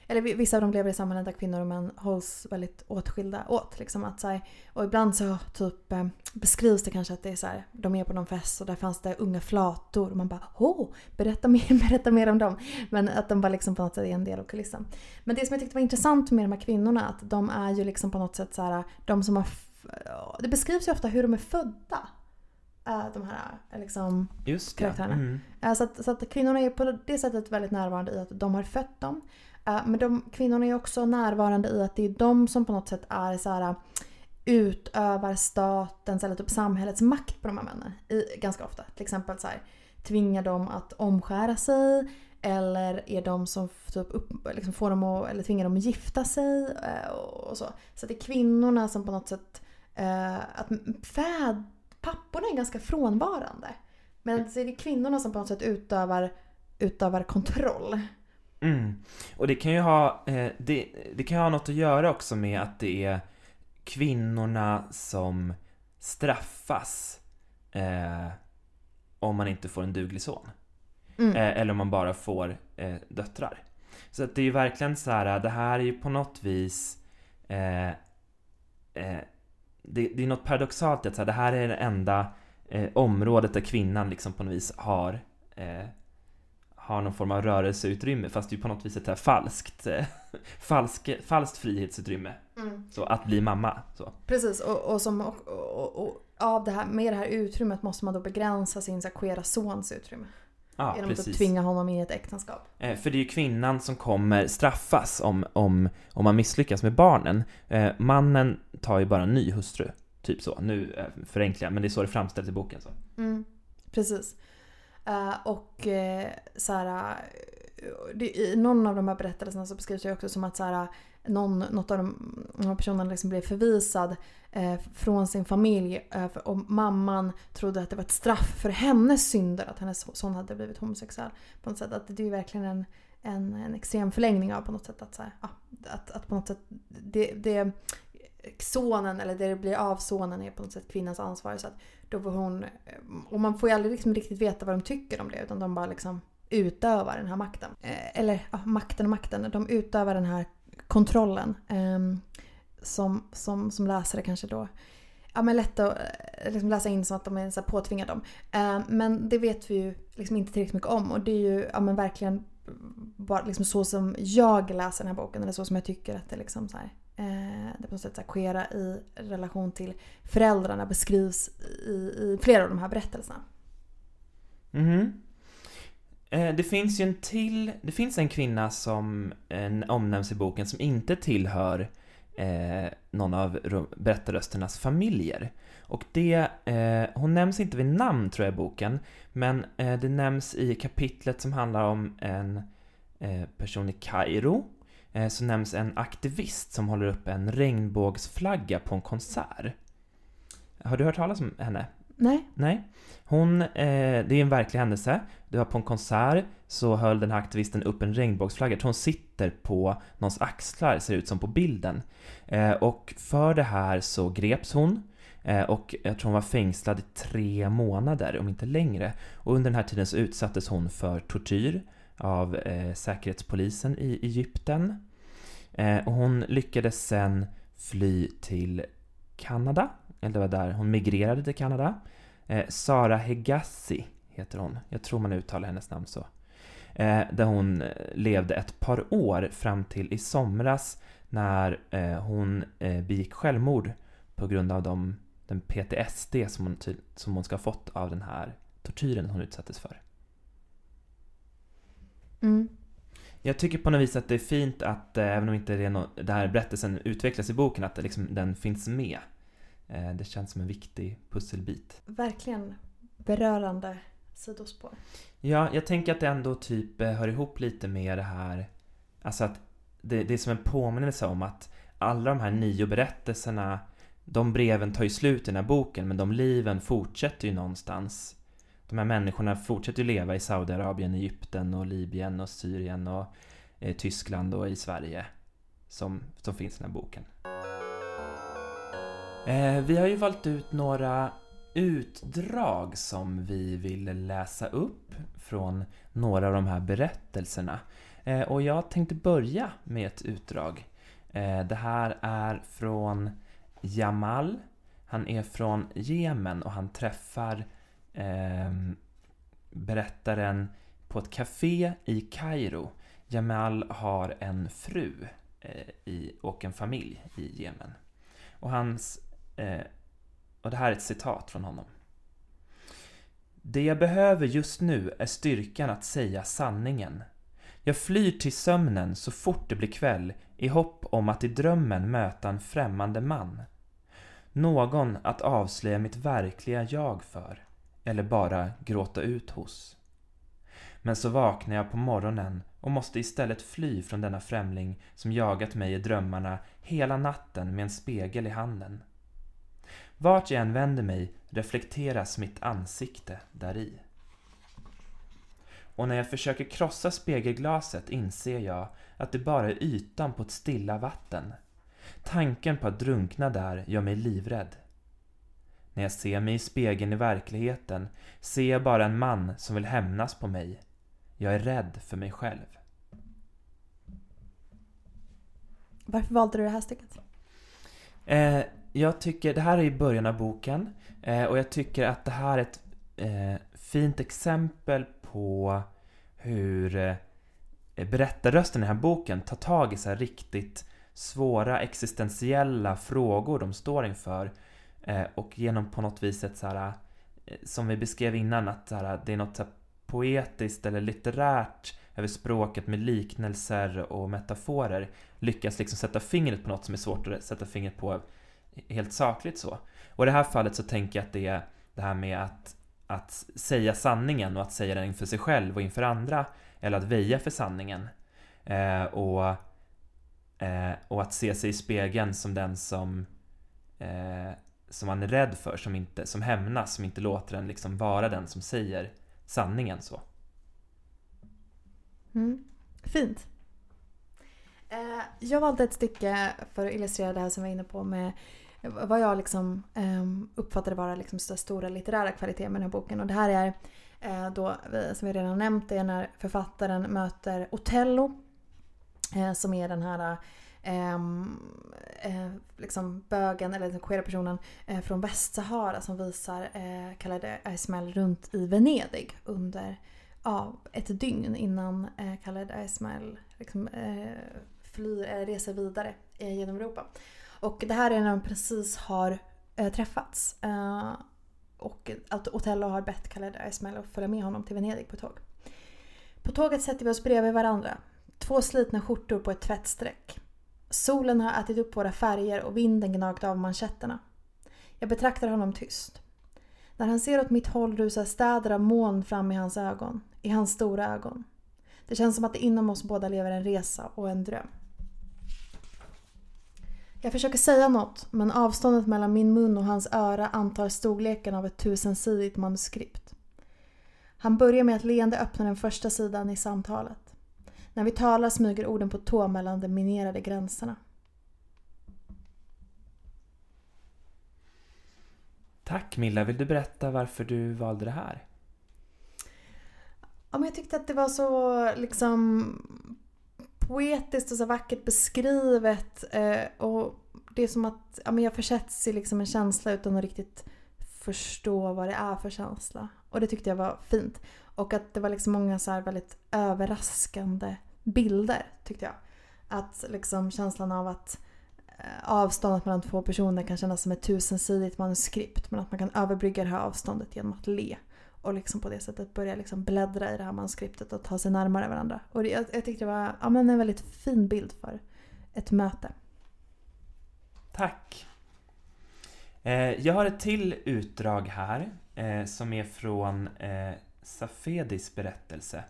eller vi- vissa av dem lever i samhällen där kvinnor och män hålls väldigt åtskilda åt. Liksom att, så här, och ibland så typ, eh, beskrivs det kanske att det är så här, de är på någon fest och där fanns det unga flator. Och man bara åh, berätta mer, berätta mer om dem. Men att de bara liksom på något sätt är en del av kulissen. Men det som jag tyckte var intressant med de här kvinnorna att de är ju liksom på något sätt så här, de som har... Det beskrivs ju ofta hur de är födda. Eh, De här eh, liksom... Just det. Karaktärerna. Mm. Så att, så att kvinnorna är på det sättet väldigt närvarande i att de har fött dem. Men de, kvinnorna är också närvarande i att det är de som på något sätt är så här, utövar statens eller typ samhällets makt på de här männen. I, ganska ofta. Till exempel så här, tvingar dem att omskära sig. Eller är de som typ upp, liksom får dem att, eller tvingar dem att gifta sig. Eh, och, och så. Så det är kvinnorna som på något sätt... Eh, att fäd, papporna är ganska frånvarande. Men så är det kvinnorna som på något sätt utövar, utövar kontroll. Mm. Och det kan ju ha, eh, det, det kan ha något att göra också med att det är kvinnorna som straffas eh, om man inte får en duglig son. Mm. Eh, eller om man bara får eh, döttrar. Så att det är ju verkligen så här, det här är ju på något vis eh, eh, det, det är något paradoxalt att så här, det här är det enda eh, området där kvinnan liksom på något vis har eh, har någon form av rörelseutrymme fast det är på något vis ett här falskt eh, falsk, falskt frihetsutrymme. Mm. Så att bli mamma. Så. Precis, och, och, som, och, och, av det här, med det här utrymmet måste man då begränsa sin så här, queera sons utrymme. Ja, genom att precis. tvinga honom in i ett äktenskap. Eh, För det är ju kvinnan som kommer straffas om, om, om man misslyckas med barnen. Eh, mannen tar ju bara en ny hustru. Typ så. Nu eh, förenklar jag, men det är så det framställs i boken. Så. Mm, precis. Eh, och uh, så här, eh, det, i någon av de här berättelserna så beskrivs det ju också som att så här, någon, något av de, de här personerna liksom blev förvisad eh, från sin familj eh, och mamman trodde att det var ett straff för hennes synder att hennes son hade blivit homosexuell. På något sätt att det är ju verkligen en, en, en extrem förlängning av på något sätt att, så här, ja, att, att på något sätt det, det sonen eller det det blir av sonen är på något sätt kvinnans ansvar. Så att då får hon, eh, och man får ju aldrig liksom riktigt veta vad de tycker om det utan de bara liksom utövar den här makten. Eh, Eller ja, makten och makten, de utövar den här kontrollen. Ehm, som, som, som läsare kanske då ja, men lätt att eh, liksom läsa in som att de är så här påtvingade dem. Eh, men det vet vi ju liksom inte tillräckligt mycket om och det är ju ja, men verkligen bara liksom så som jag läser den här boken eller så som jag tycker att det liksom så här, Eh, det på något sätt så här queera i relation till föräldrarna beskrivs i, i flera av de här berättelserna. Mhm. Eh, Det finns ju en till, det finns en kvinna som eh, omnämns i boken som inte tillhör eh, någon av berättarrösternas familjer. Och det, eh, hon nämns inte vid namn tror jag i boken, men eh, det nämns i kapitlet som handlar om en eh, person i Kairo. Eh, så nämns en aktivist som håller upp en regnbågsflagga på en konsert. Har du hört talas om henne? Nej? Nej. Hon, eh, det är en verklig händelse. Det var på en konsert så höll den här aktivisten upp en regnbågsflagga. Hon sitter på någons axlar, ser ut som på bilden. Eh, och för det här så greps hon. Eh, och jag tror hon var fängslad i tre månader, om inte längre. Och under den här tiden så utsattes hon för tortyr av eh, säkerhetspolisen i Egypten. Eh, och hon lyckades sen fly till Kanada. Eller det var där hon migrerade till Kanada. Eh, Sara Hegassi heter hon. Jag tror man uttalar hennes namn så. Eh, där hon eh, levde ett par år fram till i somras när eh, hon eh, begick självmord på grund av de, den PTSD som hon, som hon ska ha fått av den här tortyren hon utsattes för. Mm. Jag tycker på något vis att det är fint att, eh, även om inte det nå- den här berättelsen utvecklas i boken, att det liksom, den finns med. Eh, det känns som en viktig pusselbit. Verkligen berörande sidospår. Ja, jag tänker att det ändå typ eh, hör ihop lite med det här, alltså att det, det är som en påminnelse om att alla de här nio berättelserna, de breven tar ju slut i den här boken, men de liven fortsätter ju någonstans. De här människorna fortsätter ju leva i Saudiarabien, Egypten och Libyen och Syrien och eh, Tyskland och i Sverige. Som, som finns i den här boken. Eh, vi har ju valt ut några utdrag som vi vill läsa upp från några av de här berättelserna. Eh, och jag tänkte börja med ett utdrag. Eh, det här är från Jamal. Han är från Jemen och han träffar eh, berättaren på ett café i Kairo. Jamal har en fru eh, i, och en familj i Jemen. Och hans eh, och det här är ett citat från honom. Det jag behöver just nu är styrkan att säga sanningen. Jag flyr till sömnen så fort det blir kväll i hopp om att i drömmen möta en främmande man. Någon att avslöja mitt verkliga jag för, eller bara gråta ut hos. Men så vaknar jag på morgonen och måste istället fly från denna främling som jagat mig i drömmarna hela natten med en spegel i handen. Vart jag än vänder mig reflekteras mitt ansikte däri. Och när jag försöker krossa spegelglaset inser jag att det bara är ytan på ett stilla vatten. Tanken på att drunkna där gör mig livrädd. När jag ser mig i spegeln i verkligheten ser jag bara en man som vill hämnas på mig. Jag är rädd för mig själv. Varför valde du det här stycket? Eh, jag tycker, det här är i början av boken eh, och jag tycker att det här är ett eh, fint exempel på hur eh, berättarrösten i den här boken tar tag i så riktigt svåra existentiella frågor de står inför Eh, och genom på något vis ett så här, eh, som vi beskrev innan, att här, det är något så poetiskt eller litterärt över språket med liknelser och metaforer lyckas liksom sätta fingret på något som är svårt att sätta fingret på helt sakligt så. Och i det här fallet så tänker jag att det är det här med att, att säga sanningen och att säga den inför sig själv och inför andra eller att väja för sanningen. Eh, och, eh, och att se sig i spegeln som den som eh, som man är rädd för, som, inte, som hämnas, som inte låter en liksom vara den som säger sanningen så. Mm. Fint. Eh, jag valde ett stycke för att illustrera det här som vi var inne på med vad jag liksom ehm, uppfattade vara liksom stora litterära kvaliteter med den här boken. Och det här är eh, då, som vi redan nämnt, det är när författaren möter Otello. Eh, som är den här Ehm, eh, liksom bögen, eller den queera personen eh, från Västsahara som visar eh, Khaled eh, Ismail runt i Venedig under ja, ett dygn innan eh, Khaled Ismail liksom, eh, flyr, reser vidare genom Europa. Och det här är när de precis har träffats. Och att Otello har bett Khaled Ismail att följa med honom till Venedig på tåg. På tåget sätter vi oss bredvid varandra. Två slitna skjortor på ett tvättstreck. Solen har ätit upp våra färger och vinden gnagt av manschetterna. Jag betraktar honom tyst. När han ser åt mitt håll rusar städer av moln fram i hans ögon. I hans stora ögon. Det känns som att det inom oss båda lever en resa och en dröm. Jag försöker säga något men avståndet mellan min mun och hans öra antar storleken av ett tusensidigt manuskript. Han börjar med att leende öppna den första sidan i samtalet. När vi talar smyger orden på tå mellan de minerade gränserna. Tack Milla, vill du berätta varför du valde det här? Ja, men jag tyckte att det var så liksom poetiskt och så vackert beskrivet. Eh, och det är som att ja, men jag försätts i liksom en känsla utan att riktigt förstå vad det är för känsla. Och det tyckte jag var fint. Och att det var liksom många så väldigt överraskande bilder tyckte jag. Att liksom känslan av att eh, avståndet mellan två personer kan kännas som ett tusensidigt manuskript men att man kan överbrygga det här avståndet genom att le och liksom på det sättet börja liksom bläddra i det här manuskriptet och ta sig närmare varandra. Och det, jag, jag tyckte det var ja, men en väldigt fin bild för ett möte. Tack! Eh, jag har ett till utdrag här eh, som är från eh, Safedis berättelse.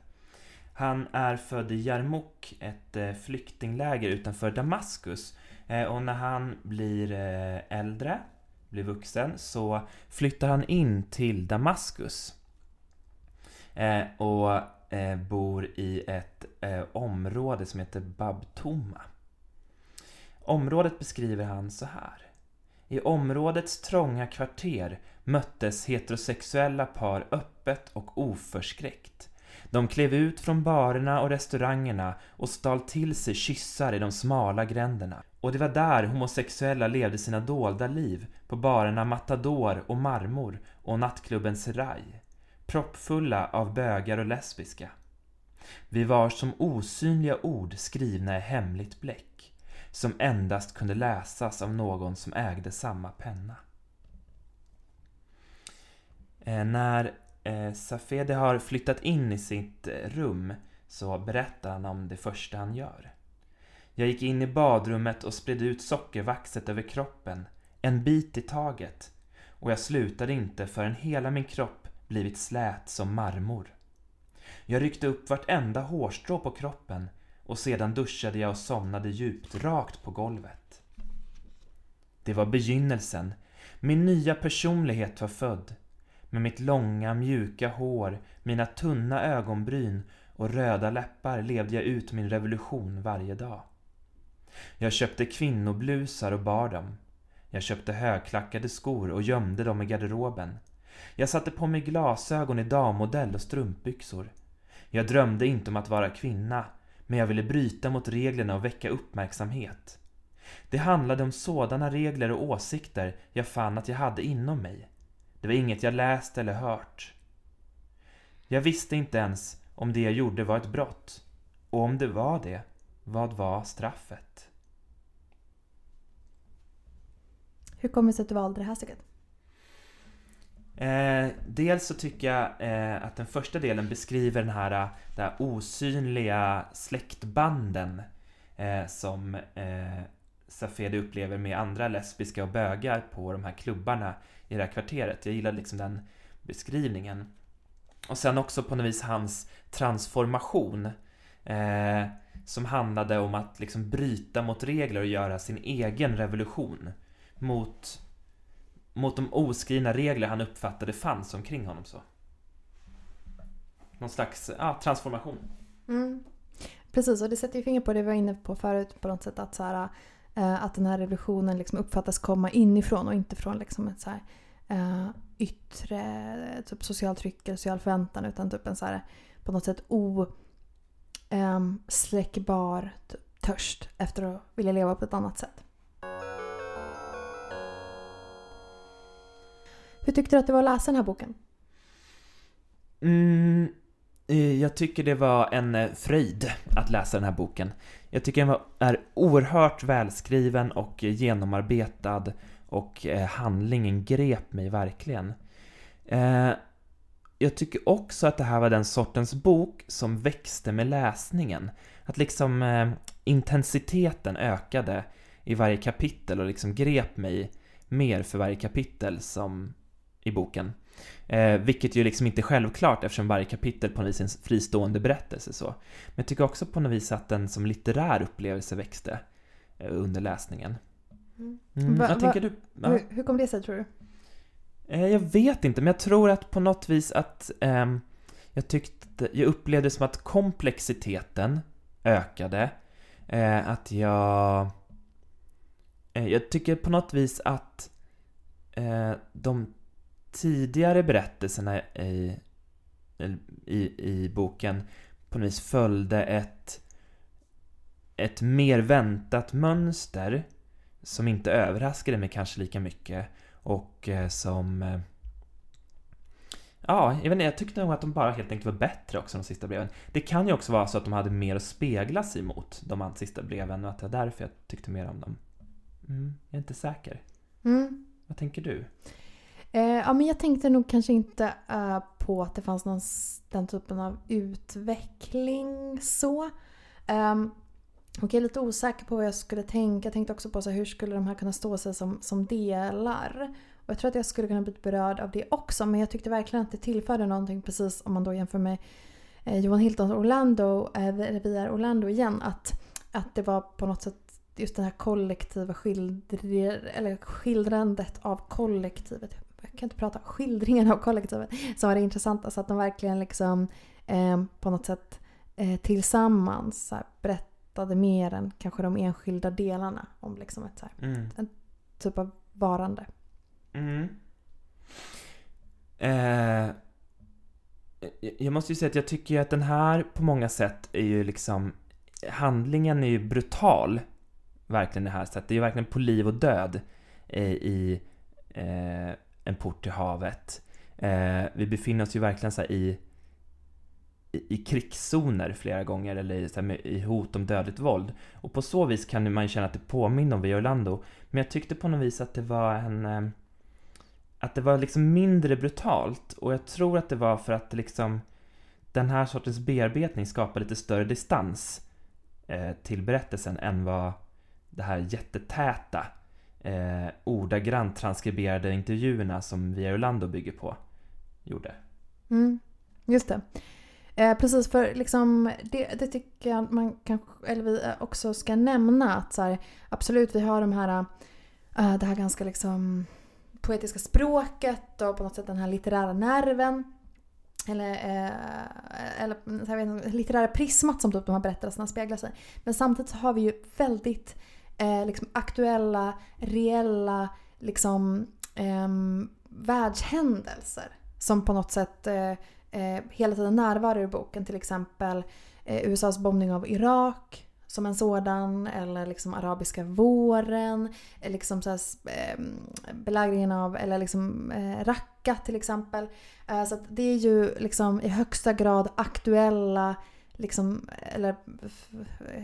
Han är född i Jarmuk, ett eh, flyktingläger utanför Damaskus. Eh, och när han blir eh, äldre, blir vuxen, så flyttar han in till Damaskus. Och bor i ett område som heter Babtoma. Området beskriver han så här. I områdets trånga kvarter möttes heterosexuella par öppet och oförskräckt. De klev ut från barerna och restaurangerna och stal till sig kyssar i de smala gränderna. Och det var där homosexuella levde sina dolda liv, på barerna Matador och Marmor och nattklubben Serai. Proppfulla av bögar och lesbiska. Vi var som osynliga ord skrivna i hemligt bläck, som endast kunde läsas av någon som ägde samma penna. Eh, när eh, Safede har flyttat in i sitt eh, rum så berättar han om det första han gör. Jag gick in i badrummet och spred ut sockervaxet över kroppen, en bit i taget, och jag slutade inte förrän hela min kropp blivit slät som marmor. Jag ryckte upp vartenda hårstrå på kroppen och sedan duschade jag och somnade djupt, rakt på golvet. Det var begynnelsen. Min nya personlighet var född. Med mitt långa mjuka hår, mina tunna ögonbryn och röda läppar levde jag ut min revolution varje dag. Jag köpte kvinnoblusar och bar dem. Jag köpte högklackade skor och gömde dem i garderoben. Jag satte på mig glasögon i dammodell och strumpbyxor. Jag drömde inte om att vara kvinna, men jag ville bryta mot reglerna och väcka uppmärksamhet. Det handlade om sådana regler och åsikter jag fann att jag hade inom mig. Det var inget jag läst eller hört. Jag visste inte ens om det jag gjorde var ett brott. Och om det var det, vad var straffet? Hur kommer det sig att du valde det här stycket? Eh, dels så tycker jag eh, att den första delen beskriver den här, de här osynliga släktbanden eh, som eh, Safedi upplever med andra lesbiska och bögar på de här klubbarna i det här kvarteret. Jag gillar liksom den beskrivningen. Och sen också på något vis hans transformation. Eh, som handlade om att liksom bryta mot regler och göra sin egen revolution. Mot, mot de oskrivna regler han uppfattade fanns omkring honom. så. Någon slags ja, transformation. Mm. Precis, och det sätter ju fingret på det vi var inne på förut på något sätt att så här, Eh, att den här revolutionen liksom uppfattas komma inifrån och inte från liksom ett så här, uh, yttre typ social tryck eller social förväntan utan typ en så här, på något sätt osläckbar ehm, um, typ, törst efter att vilja leva på ett annat sätt. Hur tyckte du att det var att läsa den här boken? Mm, Eh, jag tycker det var en eh, fröjd att läsa den här boken. Jag tycker den är oerhört välskriven och eh, genomarbetad och handlingen grep mig verkligen. Jag tycker också att det här var den sortens bok som växte med läsningen. Att liksom intensiteten ökade i varje kapitel och liksom grep mig mer för varje kapitel som i boken. Eh, vilket ju liksom inte är självklart eftersom varje kapitel på något vis är en fristående berättelse. Så. Men jag tycker också på något vis att den som litterär upplevelse växte eh, under läsningen. Mm. Mm, va, va, du, ja. hur, hur kom det sig tror du? Eh, jag vet inte, men jag tror att på något vis att eh, jag tyckte, jag upplevde som att komplexiteten ökade. Eh, att jag... Eh, jag tycker på något vis att eh, de tidigare berättelserna i, i, i boken på något vis följde ett, ett mer väntat mönster som inte överraskade mig kanske lika mycket och eh, som... Eh, ja, jag vet inte, jag tyckte nog att de bara helt enkelt var bättre också, de sista breven. Det kan ju också vara så att de hade mer att spegla sig mot, de sista breven, och att det var därför jag tyckte mer om dem. Mm, jag är inte säker. Mm. Vad tänker du? Eh, ja, men jag tänkte nog kanske inte eh, på att det fanns någon, den typen av utveckling så. Um, och jag är lite osäker på vad jag skulle tänka. Jag tänkte också på så här, hur skulle de här kunna stå sig som, som delar. Och jag tror att jag skulle kunna bli berörd av det också men jag tyckte verkligen att det tillförde någonting precis om man då jämför med eh, Johan Hiltons Orlando, eh, Vi Orlando igen, att, att det var på något sätt just det här kollektiva skildr eller skildrandet av kollektivet. Jag kan inte prata. Skildringen av kollektivet som var det intressanta. Så att de verkligen liksom eh, på något sätt eh, tillsammans här, berättade mer än kanske de enskilda delarna om liksom ett, så här, Mm. en typ av varande. Mm. Eh, jag måste ju säga att jag tycker ju att den här på många sätt är ju liksom Handlingen är ju brutal Verkligen det här sättet. Det är ju verkligen på liv och död eh, i eh, en port till havet. Eh, vi befinner oss ju verkligen så här i i i krigszoner flera gånger eller i, så här, med, i hot om dödligt våld. Och på så vis kan man ju känna att det påminner om Via Orlando. Men jag tyckte på något vis att det var en... eh, Att det var liksom mindre brutalt. Och jag tror att det var för att liksom... Den här sortens bearbetning skapar lite större distans eh, till berättelsen än vad det här jättetäta eh, ordagrant transkriberade intervjuerna som Via Orlando bygger på gjorde. Mm, just det. Eh, precis, för liksom, det, det tycker jag att man kanske, eller vi eh, också ska nämna. att så här, Absolut, vi har de här, äh, det här ganska liksom poetiska språket och på något sätt den här litterära nerven. Eller, eh, eller jag vet inte, litterära prismat som typ de här berättelserna speglar sig. Men samtidigt så har vi ju väldigt eh, liksom aktuella, reella liksom, eh, världshändelser. Som på något sätt eh, eh, hela tiden närvarar i boken. Till exempel eh, USAs bombning av Irak som en sådan. Eller liksom arabiska våren. Eh, liksom så här, eh, belägringen av, eller liksom eh, Raqqa till exempel. Eh, så att det är ju liksom i högsta grad aktuella liksom, eller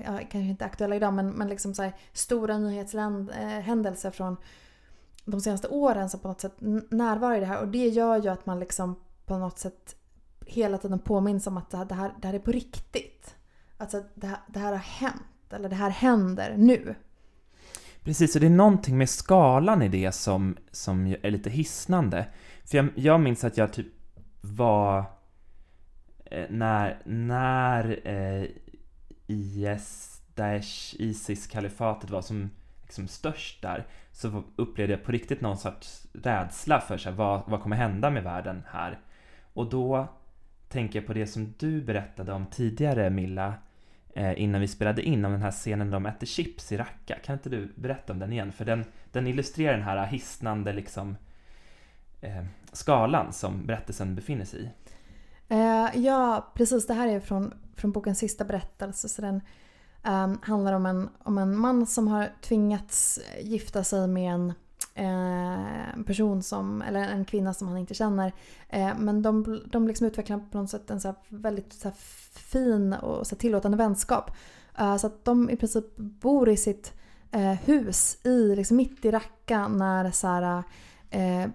ja, kanske inte aktuella idag men, men liksom så här, stora nyhetshändelser eh, från de senaste åren som på något sätt närvarar i det här och det gör ju att man liksom på något sätt hela tiden påminns om att det här, det här, det här är på riktigt. Alltså det här, det här har hänt eller det här händer nu. Precis, och det är någonting med skalan i det som, som är lite hisnande. För jag, jag minns att jag typ var... Eh, när när eh, IS, Daesh, Isis-kalifatet var som liksom störst där så upplevde jag på riktigt någon sorts rädsla för så här, vad, vad kommer hända med världen här? Och då tänker jag på det som du berättade om tidigare Milla eh, innan vi spelade in om den här scenen där de äter chips i Raqqa. Kan inte du berätta om den igen? För den, den illustrerar den här hisnande liksom eh, skalan som berättelsen befinner sig i. Eh, ja, precis. Det här är från, från bokens sista berättelse. Så den ehm, handlar om en, om en man som har tvingats gifta sig med en eh, person som, eller en kvinna som han inte känner. Eh, men de, de liksom utvecklar på något sätt en så här väldigt så här fin och så här tillåtande vänskap. Eh, så att de i princip bor i sitt eh, hus i, liksom mitt i Raqqa när så här, eh,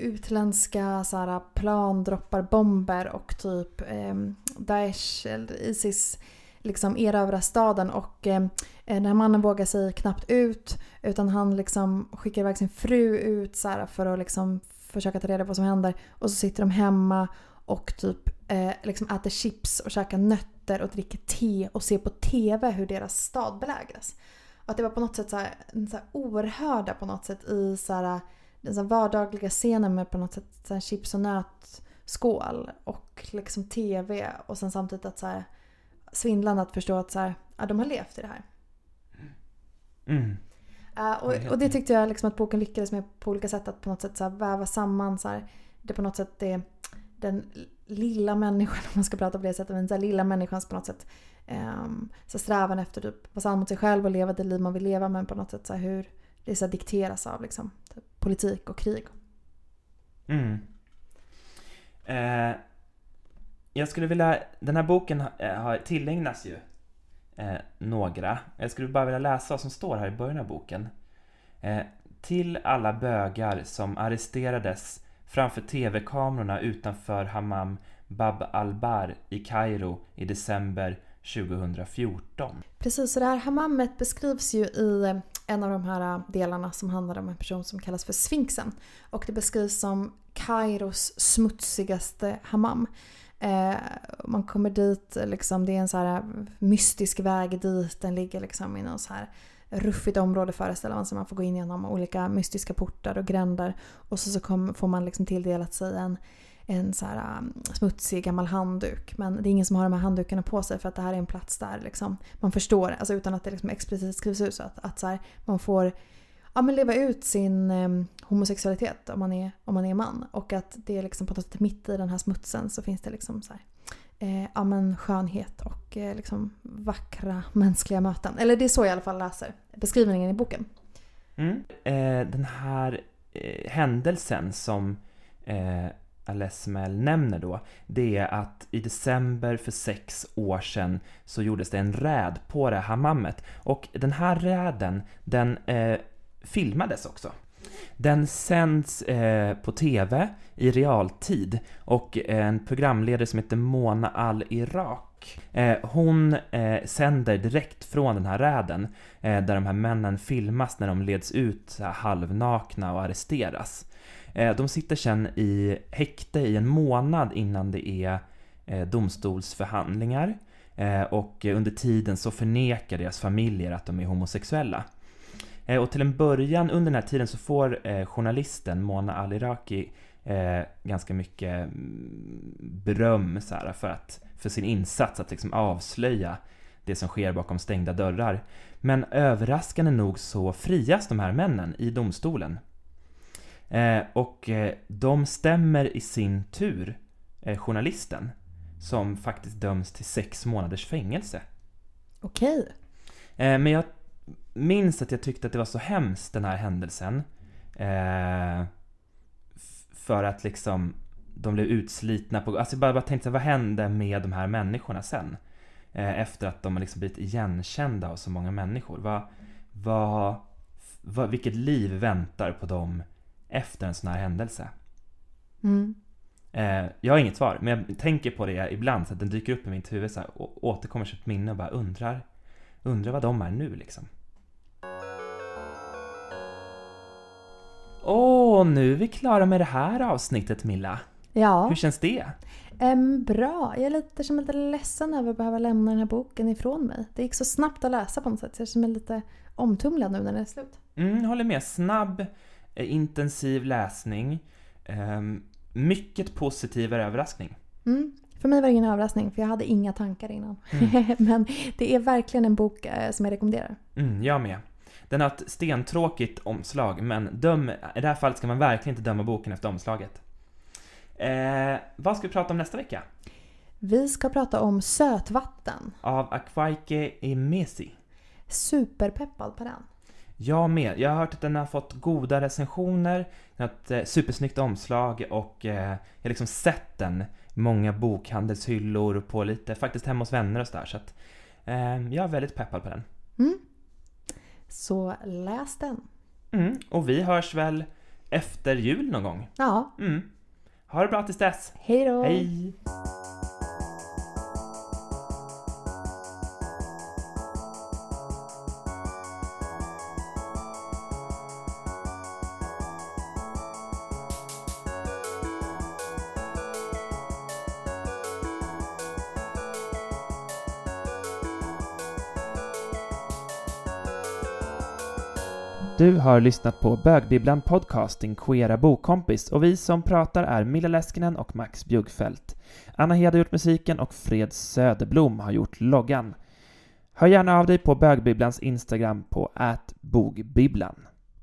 utländska så här, plan droppar bomber och typ eh, Daesh eller Isis liksom erövrar staden och eh, den här mannen vågar sig knappt ut utan han liksom skickar iväg sin fru ut så här, för att liksom försöka ta reda på vad som händer och så sitter de hemma och typ eh, liksom äter chips och käkar nötter och dricker te och ser på TV hur deras stad belägras. Och att det var på något sätt så här, så här oerhörda på något sätt i så här, den så här vardagliga scenen med på något sätt så här chips och nötskål och liksom TV och sen samtidigt att så här, svindlande att förstå att så här, ja, de har levt i det här. Mm. Uh, och, och det tyckte jag liksom att boken lyckades med på olika sätt att på något sätt så här väva samman så här, det på något sätt är den lilla människan om man ska prata på det sättet, men den lilla människans på något sätt um, så strävan efter typ vara sann mot sig själv och leva det liv man vill leva men på något sätt så här, hur det så här, dikteras av liksom, typ, politik och krig. Mm. Eh, jag skulle vilja, den här boken eh, har tillägnas ju eh, några. Jag skulle bara vilja läsa vad som står här i början av boken. Eh, till alla bögar som arresterades framför tv-kamerorna utanför Hammam Bab al-Bar i Kairo i december 2014. Precis, så det här hamammet beskrivs ju i eh, en av de här äh, delarna som handlar om en person som kallas för Sfinxen. Och det beskrivs som Kairos smutsigaste hammam. Eh, man kommer dit, liksom, det är en så här äh, mystisk väg dit. Den ligger liksom i någon så här ruffigt område föreställer man sig. Man får gå in genom olika mystiska portar och gränder. Och så, så kom, får man liksom tilldelat sig en, en så här, um, smutsig gammal handduk. Men det är ingen som har de här handdukarna på sig för att det här är en plats där liksom, man förstår, alltså utan att det liksom explicit skrivs ut, så att, att så här, man får ja, men leva ut sin eh, homosexualitet om man, är, om man är man. Och att det är liksom på något sätt mitt i den här smutsen så finns det liksom så här, eh, ja, men skönhet och eh, liksom vackra mänskliga möten. Eller det är så jag i alla fall läser beskrivningen i boken. Mm. Eh, den här eh, händelsen som eh, Alesmel nämner då, det är att i december för sex år sedan så gjordes det en räd på det här hammammet. Och den här räden, den eh, filmades också. Den sänds eh, på TV i realtid och eh, en programledare som heter Mona Al-Irak eh, hon eh, sänder direkt från den här räden eh, där de här männen filmas när de leds ut halvnakna och arresteras. Eh, de sitter sen i häkte i en månad innan det är eh, domstolsförhandlingar eh, och under tiden så förnekar deras familjer att de är homosexuella. Och till en början under den här tiden så får journalisten Mona Aliraki ganska mycket mm, beröm så här, för, att, för sin insats att liksom avslöja det som sker bakom stängda dörrar. Men överraskande nog så frias de här männen i domstolen. Eh, och eh, de stämmer i sin tur eh, journalisten som faktiskt döms till sex månaders fängelse. Okej. men jag minns att jag tyckte att det var så hemskt den här händelsen. För att liksom de blev utslitna på... Alltså jag bara, bara tänkte, vad hände med de här människorna sen? Efter att de har liksom blivit igenkända av så många människor. Vad, vad, vad, vilket liv väntar på dem efter en sån här händelse? Mm. Eh, jag har inget svar, men jag tänker på det ibland så att den dyker upp i mitt huvud så här, och återkommer som ett minne och bara undrar, undrar vad de är nu liksom. Och nu är vi klara med det här avsnittet Milla. Ja. Hur känns det? Um, bra. Jag är lite, som lite ledsen över att behöva lämna den här boken ifrån mig. Det gick så snabbt att läsa på något sätt. Jag känner mig lite omtumlad nu när den är slut. Mm, håller med. Snabb, intensiv läsning. Um, mycket positiv överraskning. Mm. För mig var det ingen överraskning för jag hade inga tankar innan. Mm. Men det är verkligen en bok eh, som jag rekommenderar. Mm, jag med. Den har ett stentråkigt omslag, men döm, i det här fallet ska man verkligen inte döma boken efter omslaget. Eh, vad ska vi prata om nästa vecka? Vi ska prata om sötvatten. Av Akwaike Emesi. Superpeppad på den. Jag med. Jag har hört att den har fått goda recensioner, den ett eh, supersnyggt omslag och eh, jag har liksom sett den i många bokhandelshyllor på lite, faktiskt hemma hos vänner och sådär. Så att eh, jag är väldigt peppad på den. Mm. Så läs den. Mm, och vi hörs väl efter jul någon gång? Ja. Mm. Ha det bra tills dess. Hej då. Du har lyssnat på Bögbibblan podcast, din Queera Bokkompis och vi som pratar är Milla Läskinen och Max Bjuggfeldt. Anna Hed har gjort musiken och Fred Söderblom har gjort loggan. Hör gärna av dig på Bögbibblans Instagram på ätbogbibblan.